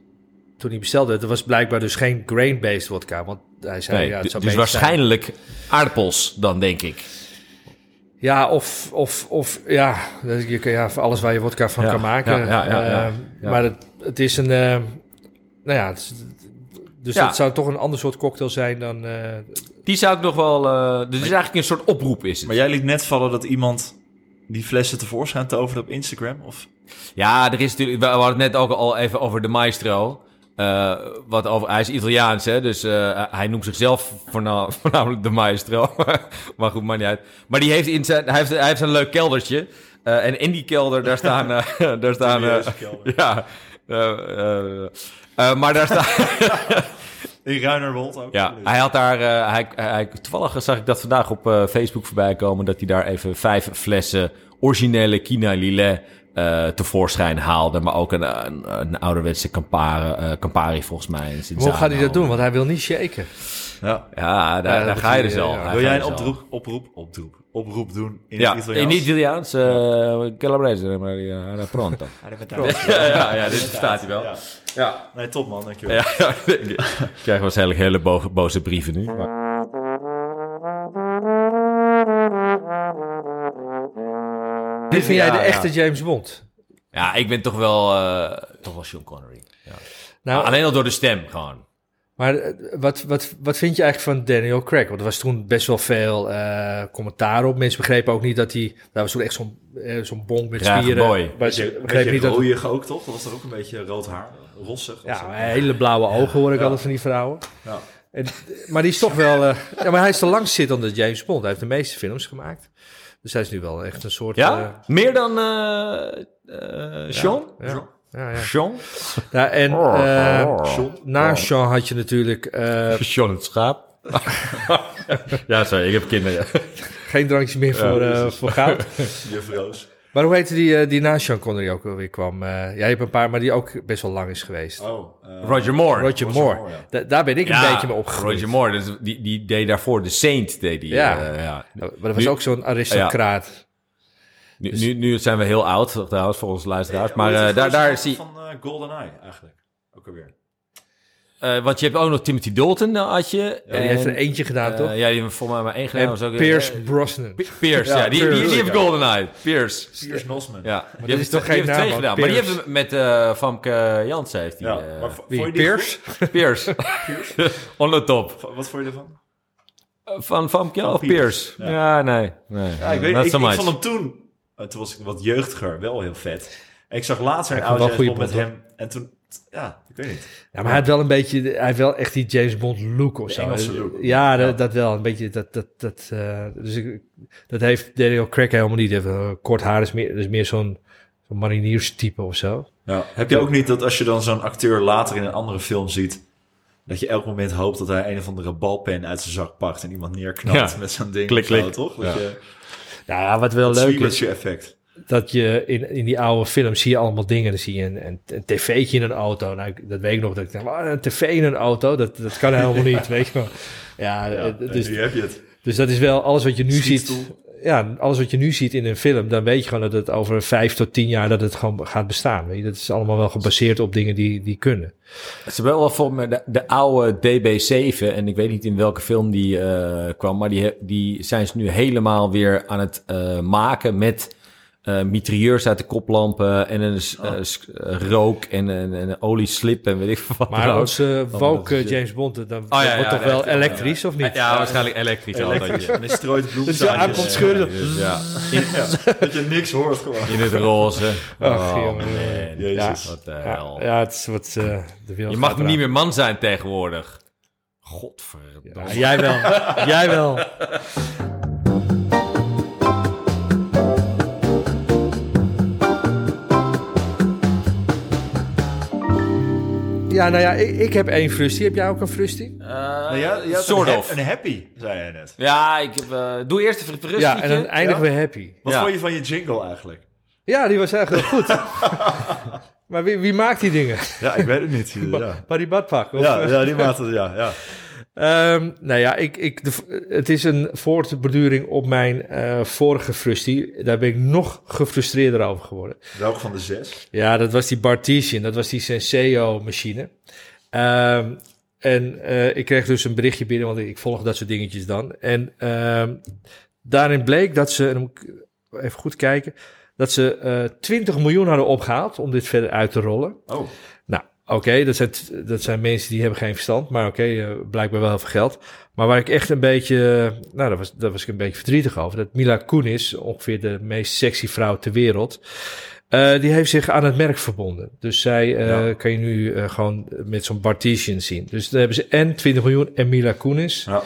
toen hij bestelde, dat was blijkbaar dus geen grain-based wodka. Want hij zei, Nee, ja, het dus zou beter waarschijnlijk aardappels dan, denk ik. Ja, of, of, of ja, dat- je kan ja, voor alles waar je wodka van Ja, kan maken. ja, ja, ja, ja. Eh, Ja. Maar het, het is een, eh, nou ja, het is- dus Ja. het zou toch een ander soort cocktail zijn dan... eh, Die zou ik nog wel... eh dus het is eigenlijk een soort oproep, is het. Maar jij liet net vallen dat iemand die flessen tevoorschijn toverde op Instagram? Of? Ja, er is natuurlijk... We hadden het net ook al even over de maestro. Eh, wat over, hij is Italiaans, hè, dus eh, hij noemt zichzelf voorna- (laughs) voornamelijk de maestro. (laughs) maar goed, maakt niet uit. Maar die heeft in zijn, hij, heeft, hij heeft een leuk keldertje. Eh, en in die kelder, daar staan... (laughs) daar staan ja, maar daar staan... In Ruinerwold ook. Ja, hij had daar, eh, hij, hij, toevallig zag ik dat vandaag op eh, Facebook voorbij komen, dat hij daar even vijf flessen originele Kina Lillet eh, tevoorschijn haalde, maar ook een, een, een ouderwetse Campari, eh, Campari volgens mij. hoe gaat hij dat doen? Want hij wil niet shaken. Ja. Ja, daar, Ja, daar ga je dus je- al. ja. Wil jij een dus oproep, oproep, oproep, oproep doen in Ja, het Italiaans? in Italiaans, uh, Calabrese, maar ja, era pronto. (laughs) ja, ja, ja, dit verstaat hij wel. Ja. Ja, Nee, top man, dankjewel. ja, ja. ik krijg waarschijnlijk hele bo- boze brieven nu. Maar... Wie vind jij Ja, de ja. echte James Bond? Ja, ik ben toch wel, eh, toch wel Sean Connery. Ja. Nou, Alleen al door de stem gewoon. Maar eh, wat, wat, wat vind je eigenlijk van Daniel Craig? Want er was toen best wel veel eh, commentaar op. Mensen begrepen ook niet dat hij... Daar was toen echt zo'n zo'n bonk met Grage spieren. beetje begrepen niet dat... ook, toch? Dat was er ook een beetje rood haar, rossig. Ja, zo. hele blauwe ogen hoor ik Ja. altijd van die vrouwen. Ja. En, maar die is toch wel... eh, ja, maar hij is de langstzittende James Bond. Hij heeft de meeste films gemaakt. Dus hij is nu wel echt een soort... Ja? eh, Meer dan eh eh Sean? ja, ja, ja. Sean? Ja, en Oh, eh, na Sean had je natuurlijk eh, (laughs) Sean het schaap. (laughs) ja, sorry, ik heb kinderen. geen drankje meer voor, eh, voor goud. (laughs) Juf Roos. Maar hoe heette die, eh, die na Sean Connery ook alweer kwam? Eh ja, je hebt een paar, maar die ook best wel lang is geweest. Oh, eh, Roger Moore. Roger Moore. Moore, ja. Da- daar ben ik een beetje mee opgegroeid. Roger Moore, dus die, die deed daarvoor de Saint. Deed die, Ja. eh, ja. Maar dat was Nu- ook zo'n aristocraat. Nu, nu, nu zijn we heel oud, trouwens, voor onze luisteraars. Maar eh, daar, daar van- zie Van eh, GoldenEye eigenlijk, ook alweer. Eh Want je hebt ook nog Timothy Dalton, eh, had je. Ja, die heeft er eentje gedaan, eh, toch? Ja, die heeft volgens mij maar één gedaan. en was ook, Pierce Brosnan. P- Pierce, ja. Ja, die, die, die, Pierce, heeft. GoldenEye. Pierce. Piers Nosman. Ja, die dat heeft, is toch die geen heeft naam, twee man? gedaan. Maar die Pierce. heeft met eh Famke Jansen heeft die. Ja, eh, maar die Pierce? goed? (laughs) Pierce. (laughs) On the top. Wat vond je ervan? Van Famke Van of Pierce, Pierce? ja. Ja, nee. nee. Ja, ik weet Not ik, so ik vond hem toen, toen was ik wat jeugdiger, wel heel vet. En ik zag laatst een oude met hem. En toen, ja, ik weet niet. Ja, maar hij had wel een beetje, hij heeft wel echt die James Bond look of zo. Look. Ja. Dat, dat wel. Een beetje dat, dat, dat, eh, dus ik, dat heeft Daniel Craig helemaal niet. Heeft, eh, kort haar is meer, is meer zo'n zo'n marinierstype of zo. Ja. Heb je ook niet dat als je dan zo'n acteur later in een andere film ziet, dat je elk moment hoopt dat hij een of andere balpen uit zijn zak pakt en iemand neerknalt Ja. met zo'n ding? Klik, of zo, klik. toch? Ja. je ja, wat wel leuk is, effect. Dat je in, in die oude films zie je allemaal dingen. Dan zie je een, een, een tv'tje in een auto. Nou, dat weet ik nog. Dat ik "Wat, een tv in een auto, dat, dat kan helemaal (laughs) niet, weet je wel. Ja, Ja, eh, dus, heb je het. dus dat is wel alles wat je nu ziet. Ja, alles wat je nu ziet in een film, dan weet je gewoon dat het over vijf tot tien jaar dat het gewoon gaat bestaan. Weet je? Dat is allemaal wel gebaseerd op dingen die, die kunnen. Ze hebben wel volgens mij de, de oude DB7, en ik weet niet in welke film die eh, kwam, maar die, die zijn ze nu helemaal weer aan het eh, maken met eh mitrailleurs uit de koplampen en een Oh. eh, eh, rook en een, een olieslip en weet ik veel wat. Maar is- eh, James Bond, dan Oh, ja, wordt ja, toch nee, wel elektrisch of niet? Ja, waarschijnlijk elektrisch. al dat je- strooit Dus (laughs) ja, hij komt scheuren. Dus ja, dat je niks hoort gewoon. in het roze. Ach, oh man. Jezus. Wat de Ja, hel. ja, het is wat eh, de wereld Je mag niet eraan. meer man zijn tegenwoordig. Godverdomme. Ja, jij wel. jij wel. (laughs) Ja, nou ja, ik, ik heb één frustie. Heb jij ook een frustie? Uh, Nou, ja, sort een, of. een happy, zei je net. Ja, ik heb, eh, doe eerst even het rustig. Ja, en dan eindigen we happy. Wat Ja. vond je van je jingle eigenlijk? Ja, die was eigenlijk goed. (laughs) maar wie, wie maakt die dingen? Ja, ik weet het niet. (laughs) Ja, Maar die badpak? Of, ja, ja die maat het, ja. ja. Ehm, nou ja, ik, ik, de, het is een voortborduring op mijn eh, vorige frustie. Daar ben ik nog gefrustreerder over geworden. Welk van de zes? Ja, dat was die Bartesian, dat was die Senseo-machine. Ehm, en eh, ik kreeg dus een berichtje binnen, want ik volg dat soort dingetjes dan. En ehm, daarin bleek dat ze, en dan moet ik even goed kijken, dat ze eh 20 miljoen hadden opgehaald om dit verder uit te rollen. Oh, Oké, dat, zijn, dat zijn mensen die hebben geen verstand, maar oké, eh, blijkbaar wel heel veel geld. Maar waar ik echt een beetje, eh, nou, daar was, daar was ik een beetje verdrietig over. Dat Mila Kunis, ongeveer de meest sexy vrouw ter wereld, eh, die heeft zich aan het merk verbonden. Dus zij Ja. kan je nu gewoon met zo'n Bartesian zien. Dus dan hebben ze en 20 miljoen en Mila Kunis. ja.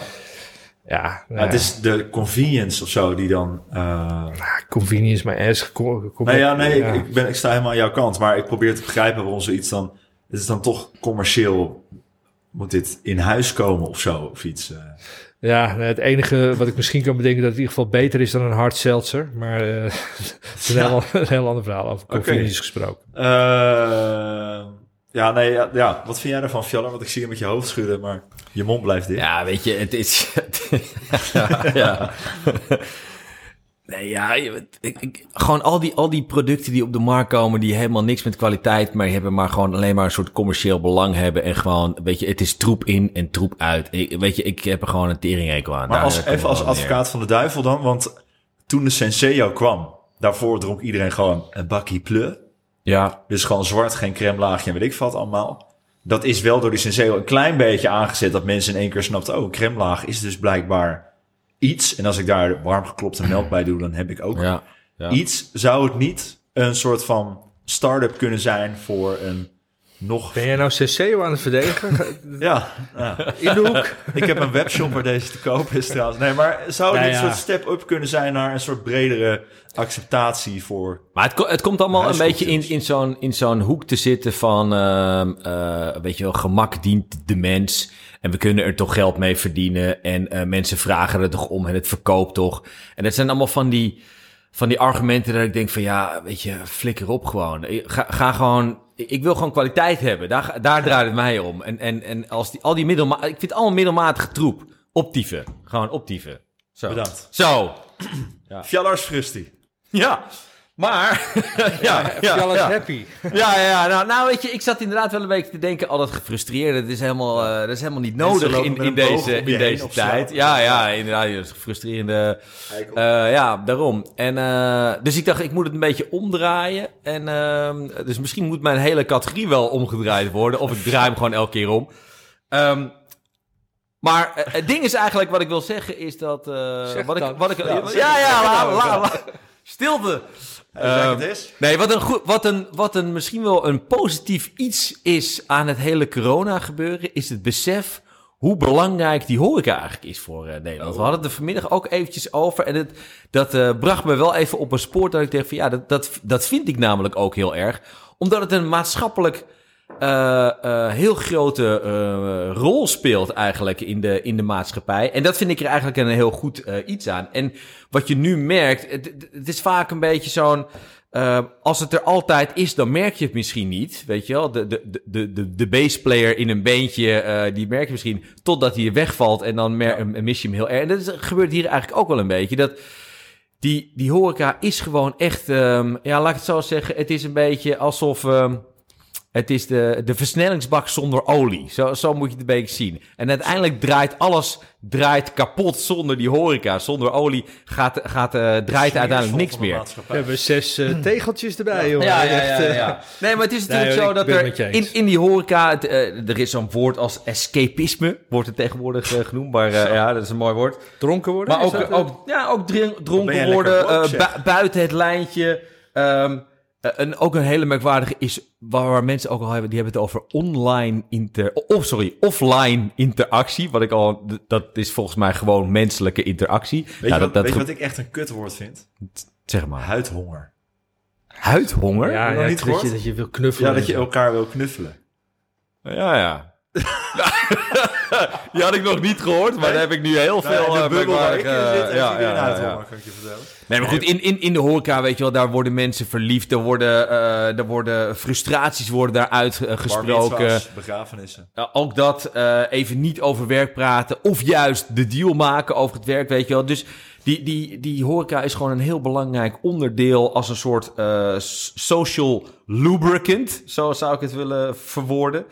Ja, nou, Ja, het is de convenience of zo die dan... ja, convenience, maar kom Nee, ja, nee, ja. Ik, ik, ben, ik sta helemaal aan jouw kant. Maar ik probeer te begrijpen waarom zoiets dan... Het is dan toch commercieel... Moet dit in huis komen of zo? Of iets. eh. Ja, het enige wat ik misschien kan bedenken dat het in ieder geval beter is dan een hard seltzer. Maar eh (laughs) het is een, Ja. heel, een heel ander verhaal over Oké. convenience gesproken. Eh, ja, nee, ja, ja. Wat vind jij ervan, Fjaller? Want ik zie je met je hoofd schudden, maar je mond blijft dicht. Ja, weet je, het is... (laughs) (laughs) ja, ja. Nee, ja, ik, ik, gewoon al die, al die producten die op de markt komen, die helemaal niks met kwaliteit, maar hebben maar gewoon alleen maar een soort commercieel belang hebben. En gewoon, weet je, het is troep in en troep uit. Ik, weet je, ik heb er gewoon een teringhekel aan. Maar Daar als, even als neer. advocaat van de duivel dan, want toen de Senseo kwam, daarvoor dronk iedereen gewoon een bakkie pleu. Ja, Dus gewoon zwart, geen crème laagje en weet ik wat allemaal. Dat is wel door die Senseo een klein beetje aangezet dat mensen in één keer snapten, oh, crème laag is dus blijkbaar iets. En als ik daar warm geklopte melk bij doe, dan heb ik ook ja. ja. iets. Zou het niet een soort van start-up kunnen zijn voor een nog... Ben jij nou CCO aan het verdedigen? (laughs) Ja, ja. In de hoek? ik heb een webshop waar deze te koop is trouwens. Nee, maar zou het Nou niet een ja. soort step-up kunnen zijn naar een soort bredere acceptatie voor... Maar het, ko- het komt allemaal een beetje in, in zo'n in zo'n hoek te zitten van, ehm eh, weet je wel, gemak dient de mens. En we kunnen er toch geld mee verdienen. En eh, mensen vragen er toch om en het verkoopt toch. En dat zijn allemaal van die, van die argumenten dat ik denk van, ja, weet je, flikker op gewoon. Ga, ga gewoon, ik wil gewoon kwaliteit hebben. Daar, daar draait het mij om. En, en, en als die, al die middelma ik vind het allemaal middelmatige troep. Optieven. Gewoon optieven. Zo. Bedankt. Zo. Fjallars Frustie. Ja. Maar, (laughs) ja, ja, Alles ja. happy. Ja, ja, ja. Nou, nou, weet je, ik zat inderdaad wel een beetje te denken, al dat gefrustreerde, dat is helemaal, eh, dat is helemaal niet nodig in, in deze, in deze tijd. Ja, ja, inderdaad, dat is frustrerende. eh, ja, daarom. En, eh, dus ik dacht, ik moet het een beetje omdraaien. En, ehm, dus misschien moet mijn hele categorie wel omgedraaid worden, of ik draai hem gewoon elke keer om. Ehm, maar het ding is eigenlijk, wat ik wil zeggen, is dat... Zeg wat, ik, wat ik, Ja, ja, ja, ja, la, la. Stilte. Ehm. Nee, wat een, goed, wat, een, wat een misschien wel een positief iets is aan het hele corona gebeuren, is het besef hoe belangrijk die horeca eigenlijk is voor eh, Nederland. We hadden het er vanmiddag ook eventjes over en het, dat eh, bracht me wel even op een spoor dat ik dacht van ja, dat, dat, dat vind ik namelijk ook heel erg. Omdat het een maatschappelijk eh, eh, heel grote eh, rol speelt eigenlijk in de, in de maatschappij. En dat vind ik er eigenlijk een heel goed eh, iets aan. En wat je nu merkt, het, het is vaak een beetje zo'n... eh, als het er altijd is, dan merk je het misschien niet. Weet je wel, de, de, de, de, de bassplayer in een beentje, eh, die merk je misschien totdat hij wegvalt en dan mer- mis je hem heel erg. En dat is, gebeurt hier eigenlijk ook wel een beetje. Dat die, die horeca is gewoon echt, ehm, ja, laat ik het zo zeggen, het is een beetje alsof... ehm, het is de, de versnellingsbak zonder olie. Zo, zo moet je het een beetje zien. En uiteindelijk draait alles draait kapot zonder die horeca. Zonder olie gaat, gaat, eh, draait uiteindelijk niks meer. We hebben zes eh, tegeltjes erbij, jongen. Ja, ja, eh, ja. Nee, maar het is natuurlijk Nee, zo dat er in, in die horeca... Het, er is zo'n woord als escapisme. Wordt het tegenwoordig genoemd. Maar ja, dat is een mooi woord. Dronken worden? Maar ook, ja, ook dronken worden, eh, bu- buiten het lijntje. Ehm, eh, en ook een hele merkwaardige is, waar, waar mensen ook al hebben, die hebben het over online inter, of sorry, offline interactie. Wat ik al, dat is volgens mij gewoon menselijke interactie. Weet, Ja, je, dat, wat, dat weet je ge- wat ik echt een kutwoord vind? zeg maar. Huidhonger. Huidhonger? ja, nog ja, niet dat, je, gehoord? dat je wil knuffelen. Ja, dat je elkaar wil knuffelen. Ja, ja. (laughs) (laughs) Die had ik nog niet gehoord, maar daar heb ik nu heel veel... Nou, eh, de bubbel waar ik merkwaardig, in eh, zit, ja, ja, ja, ja, kan ik je vertellen. Nee, maar goed, in, in, in de horeca, weet je wel, daar worden mensen verliefd. Er worden, eh er worden frustraties worden daar uitgesproken. mitzvahs, begrafenissen. Uh, ook dat eh, even niet over werk praten. Of juist de deal maken over het werk, weet je wel. Dus die, die, die horeca is gewoon een heel belangrijk onderdeel als een soort eh, social lubricant. Zo zou ik het willen verwoorden.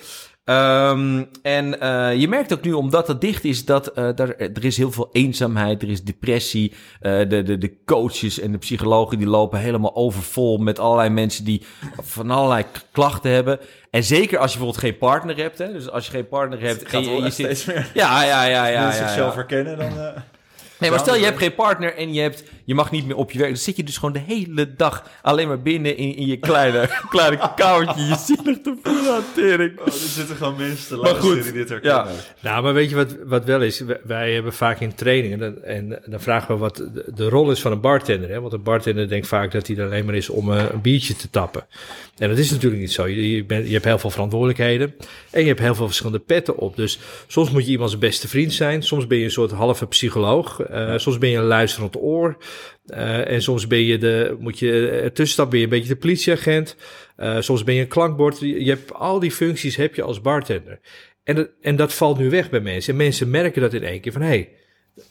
Ehm, en eh, je merkt ook nu, omdat het dicht is, dat eh, daar, er is heel veel eenzaamheid, er is depressie. Eh, de, de, de coaches en de psychologen die lopen helemaal overvol met allerlei mensen die van allerlei klachten hebben. En zeker als je bijvoorbeeld geen partner hebt. Hè? Dus als je geen partner hebt. Het gaat en je, je zit, steeds meer. ja, ja, ja, ja. Mensen ja, zichzelf ja. herkennen, dan... eh, Nee, maar stel je Ja, hebt geen partner en je, hebt, je mag niet meer op je werk. Dan zit je dus gewoon de hele dag alleen maar binnen in, in je kleine, (laughs) kleine kamertje. Je zielig te voelen aan tering. Oh, er zitten gewoon mensen te luisteren die dit herkennen. Nou, maar weet je wat, wat wel is? Wij- Wij hebben vaak in trainingen, en, en dan vragen we wat de, de rol is van een bartender. Hè? Want een bartender denkt vaak dat hij er alleen maar is om eh, een biertje te tappen. En dat is natuurlijk niet zo. Je, je, bent, je hebt heel veel verantwoordelijkheden en je hebt heel veel verschillende petten op. Dus soms moet je iemands beste vriend zijn. Soms ben je een soort halve psycholoog. Eh, Soms ben je een luisterend oor. Eh, en soms ben je de, moet je ertussen ben je een beetje de politieagent. Eh, soms ben je een klankbord. Je hebt al die functies heb je als bartender. En dat, en dat valt nu weg bij mensen. En mensen merken dat in één keer van... hé, hey,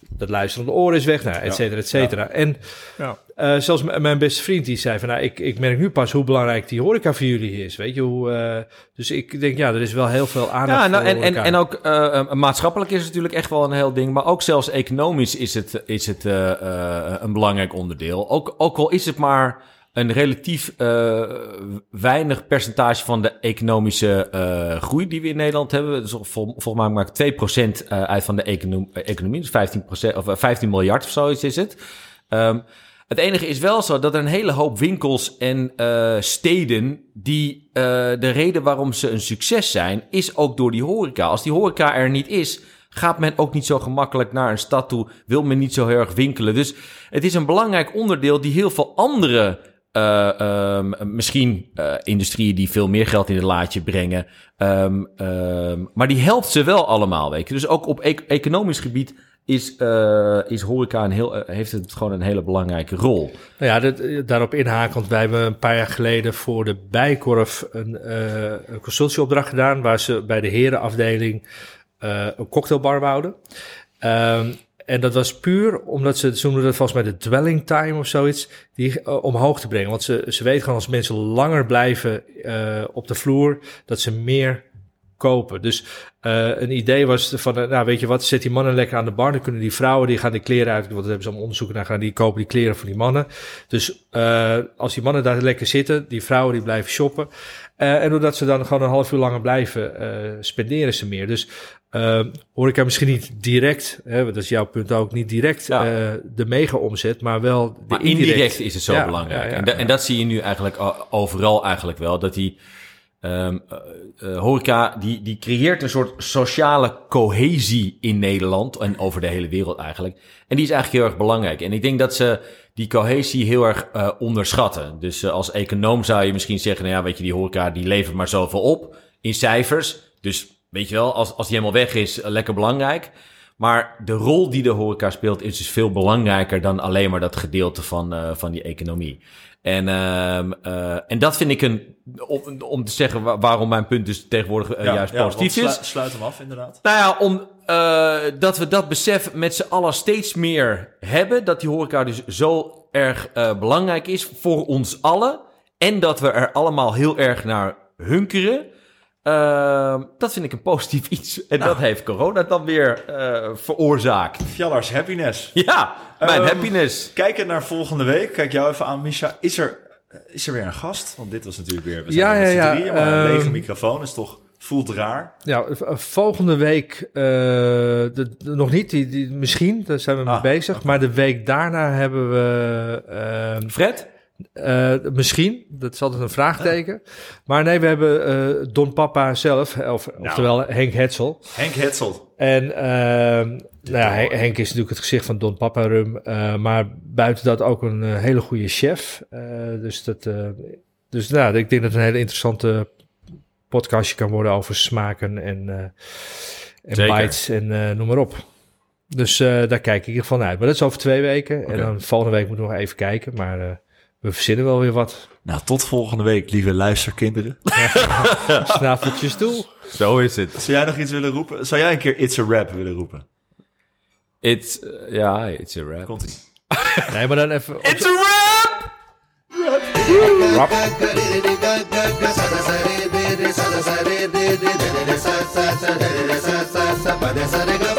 dat luisterende oor is weg, nou, et cetera, et cetera. En Ja. eh, zelfs mijn beste vriend die zei van... nou, ik, ik merk nu pas hoe belangrijk die horeca voor jullie is. Weet je hoe... eh, dus ik denk, ja, er is wel heel veel aandacht Ja, nou, voor en, en, horeca. en ook eh, maatschappelijk is het natuurlijk echt wel een heel ding. Maar ook zelfs economisch is het, is het een belangrijk onderdeel. Ook, ook al is het maar een relatief eh, weinig percentage van de economische eh, groei die we in Nederland hebben. Dus vol, volgens mij maakt 2% eh, uit van de econom, eh, economie. Dus 15%, of eh, 15 miljard of zoiets is het. Ehm, het enige is wel zo dat er een hele hoop winkels en eh, steden die de reden waarom ze een succes zijn, is ook door die horeca. Als die horeca er niet is, gaat men ook niet zo gemakkelijk naar een stad toe, wil men niet zo heel erg winkelen. Dus het is een belangrijk onderdeel die heel veel andere, eh, ehm, misschien eh, industrieën die veel meer geld in het laadje brengen, ehm, ehm, maar die helpt ze wel allemaal, weet je. Dus ook op economisch gebied is, eh, is horeca een heel, heeft het gewoon een hele belangrijke rol. Nou ja, dat, daarop inhakend, wij hebben een paar jaar geleden voor de Bijkorf een, een consultieopdracht gedaan, waar ze bij de herenafdeling een cocktailbar wouden. Ehm, en dat was puur omdat ze, ze noemden dat volgens mij de dwelling time of zoiets, die eh, omhoog te brengen. Want ze, ze weten gewoon als mensen langer blijven eh, op de vloer, dat ze meer kopen. Dus eh, een idee was van, nou weet je wat, zet die mannen lekker aan de bar. Dan kunnen die vrouwen, die gaan die kleren uit, want daar hebben ze allemaal onderzoeken naar gedaan, die kopen die kleren voor die mannen. Dus als die mannen daar lekker zitten, die vrouwen die blijven shoppen. En doordat ze dan gewoon een half uur langer blijven, spenderen ze meer. Dus eh, hoor ik er misschien niet direct, hè, dat is jouw punt ook, niet direct Ja. eh, de mega-omzet, maar wel de Maar indirect, is het zo Ja, belangrijk. ja, en, da- en dat zie je nu eigenlijk overal eigenlijk wel. Dat die ehm, eh, horeca, die, die creëert een soort sociale cohesie in Nederland. En over de hele wereld eigenlijk. En die is eigenlijk heel erg belangrijk. En ik denk dat ze die cohesie heel erg eh, onderschatten. Dus als econoom zou je misschien zeggen... Nou ja, weet je, die horeca die levert maar zoveel op in cijfers. Dus weet je wel, als, als die helemaal weg is, eh, lekker belangrijk. Maar de rol die de horeca speelt is dus veel belangrijker dan alleen maar dat gedeelte van, eh, van die economie. En, ehm, eh, en dat vind ik een, om, om te zeggen wa- waarom mijn punt dus tegenwoordig juist ja, positief is. slu- sluit hem af, inderdaad. Nou ja, om, dat we dat besef met z'n allen steeds meer hebben. Dat die horeca dus zo erg belangrijk is voor ons allen. En dat we er allemaal heel erg naar hunkeren. Ehm, dat vind ik een positief (laughs) iets. En dat heeft corona dan weer eh, veroorzaakt. Fjallars happiness. Ja, mijn Ehm, happiness. Kijken naar volgende week. Kijk jou even aan, Misha. Is er, is er weer een gast? Want dit was natuurlijk weer... We zijn Ja, met ja, ja, drieën, maar een ehm, lege microfoon is toch... Voelt raar. Ja, eh, volgende week eh, de, de- nog niet, die, die, misschien, daar zijn we mee Ah, bezig. Maar de week daarna hebben we ehm, Fred? Eh, misschien, dat is altijd een vraagteken. Maar nee, we hebben eh, Don Papa zelf, of, oftewel Henk Hetzel. Henk Hetzel. En ehm, nou ja, Hen- Henk is natuurlijk het gezicht van Don Papa Rum. eh, maar buiten dat ook een hele goede chef. Dus dat, dus nou, ik denk dat het een hele interessante podcastje kan worden over smaken en, en bites en noem maar op. Dus daar kijk ik naar uit. Maar dat is over twee weken. En dan volgende week moeten we nog even kijken. Maar we verzinnen wel weer wat. Nou, tot volgende week, lieve luisterkinderen. (laughs) Snaveltjes toe. Zo is het. Zou jij nog iets willen roepen? Zou jij een keer It's a Rap willen roepen? It's, eh, ja, it's a rap. Komt-ie. (laughs) Nee, maar dan even... It's a rap! Sa sa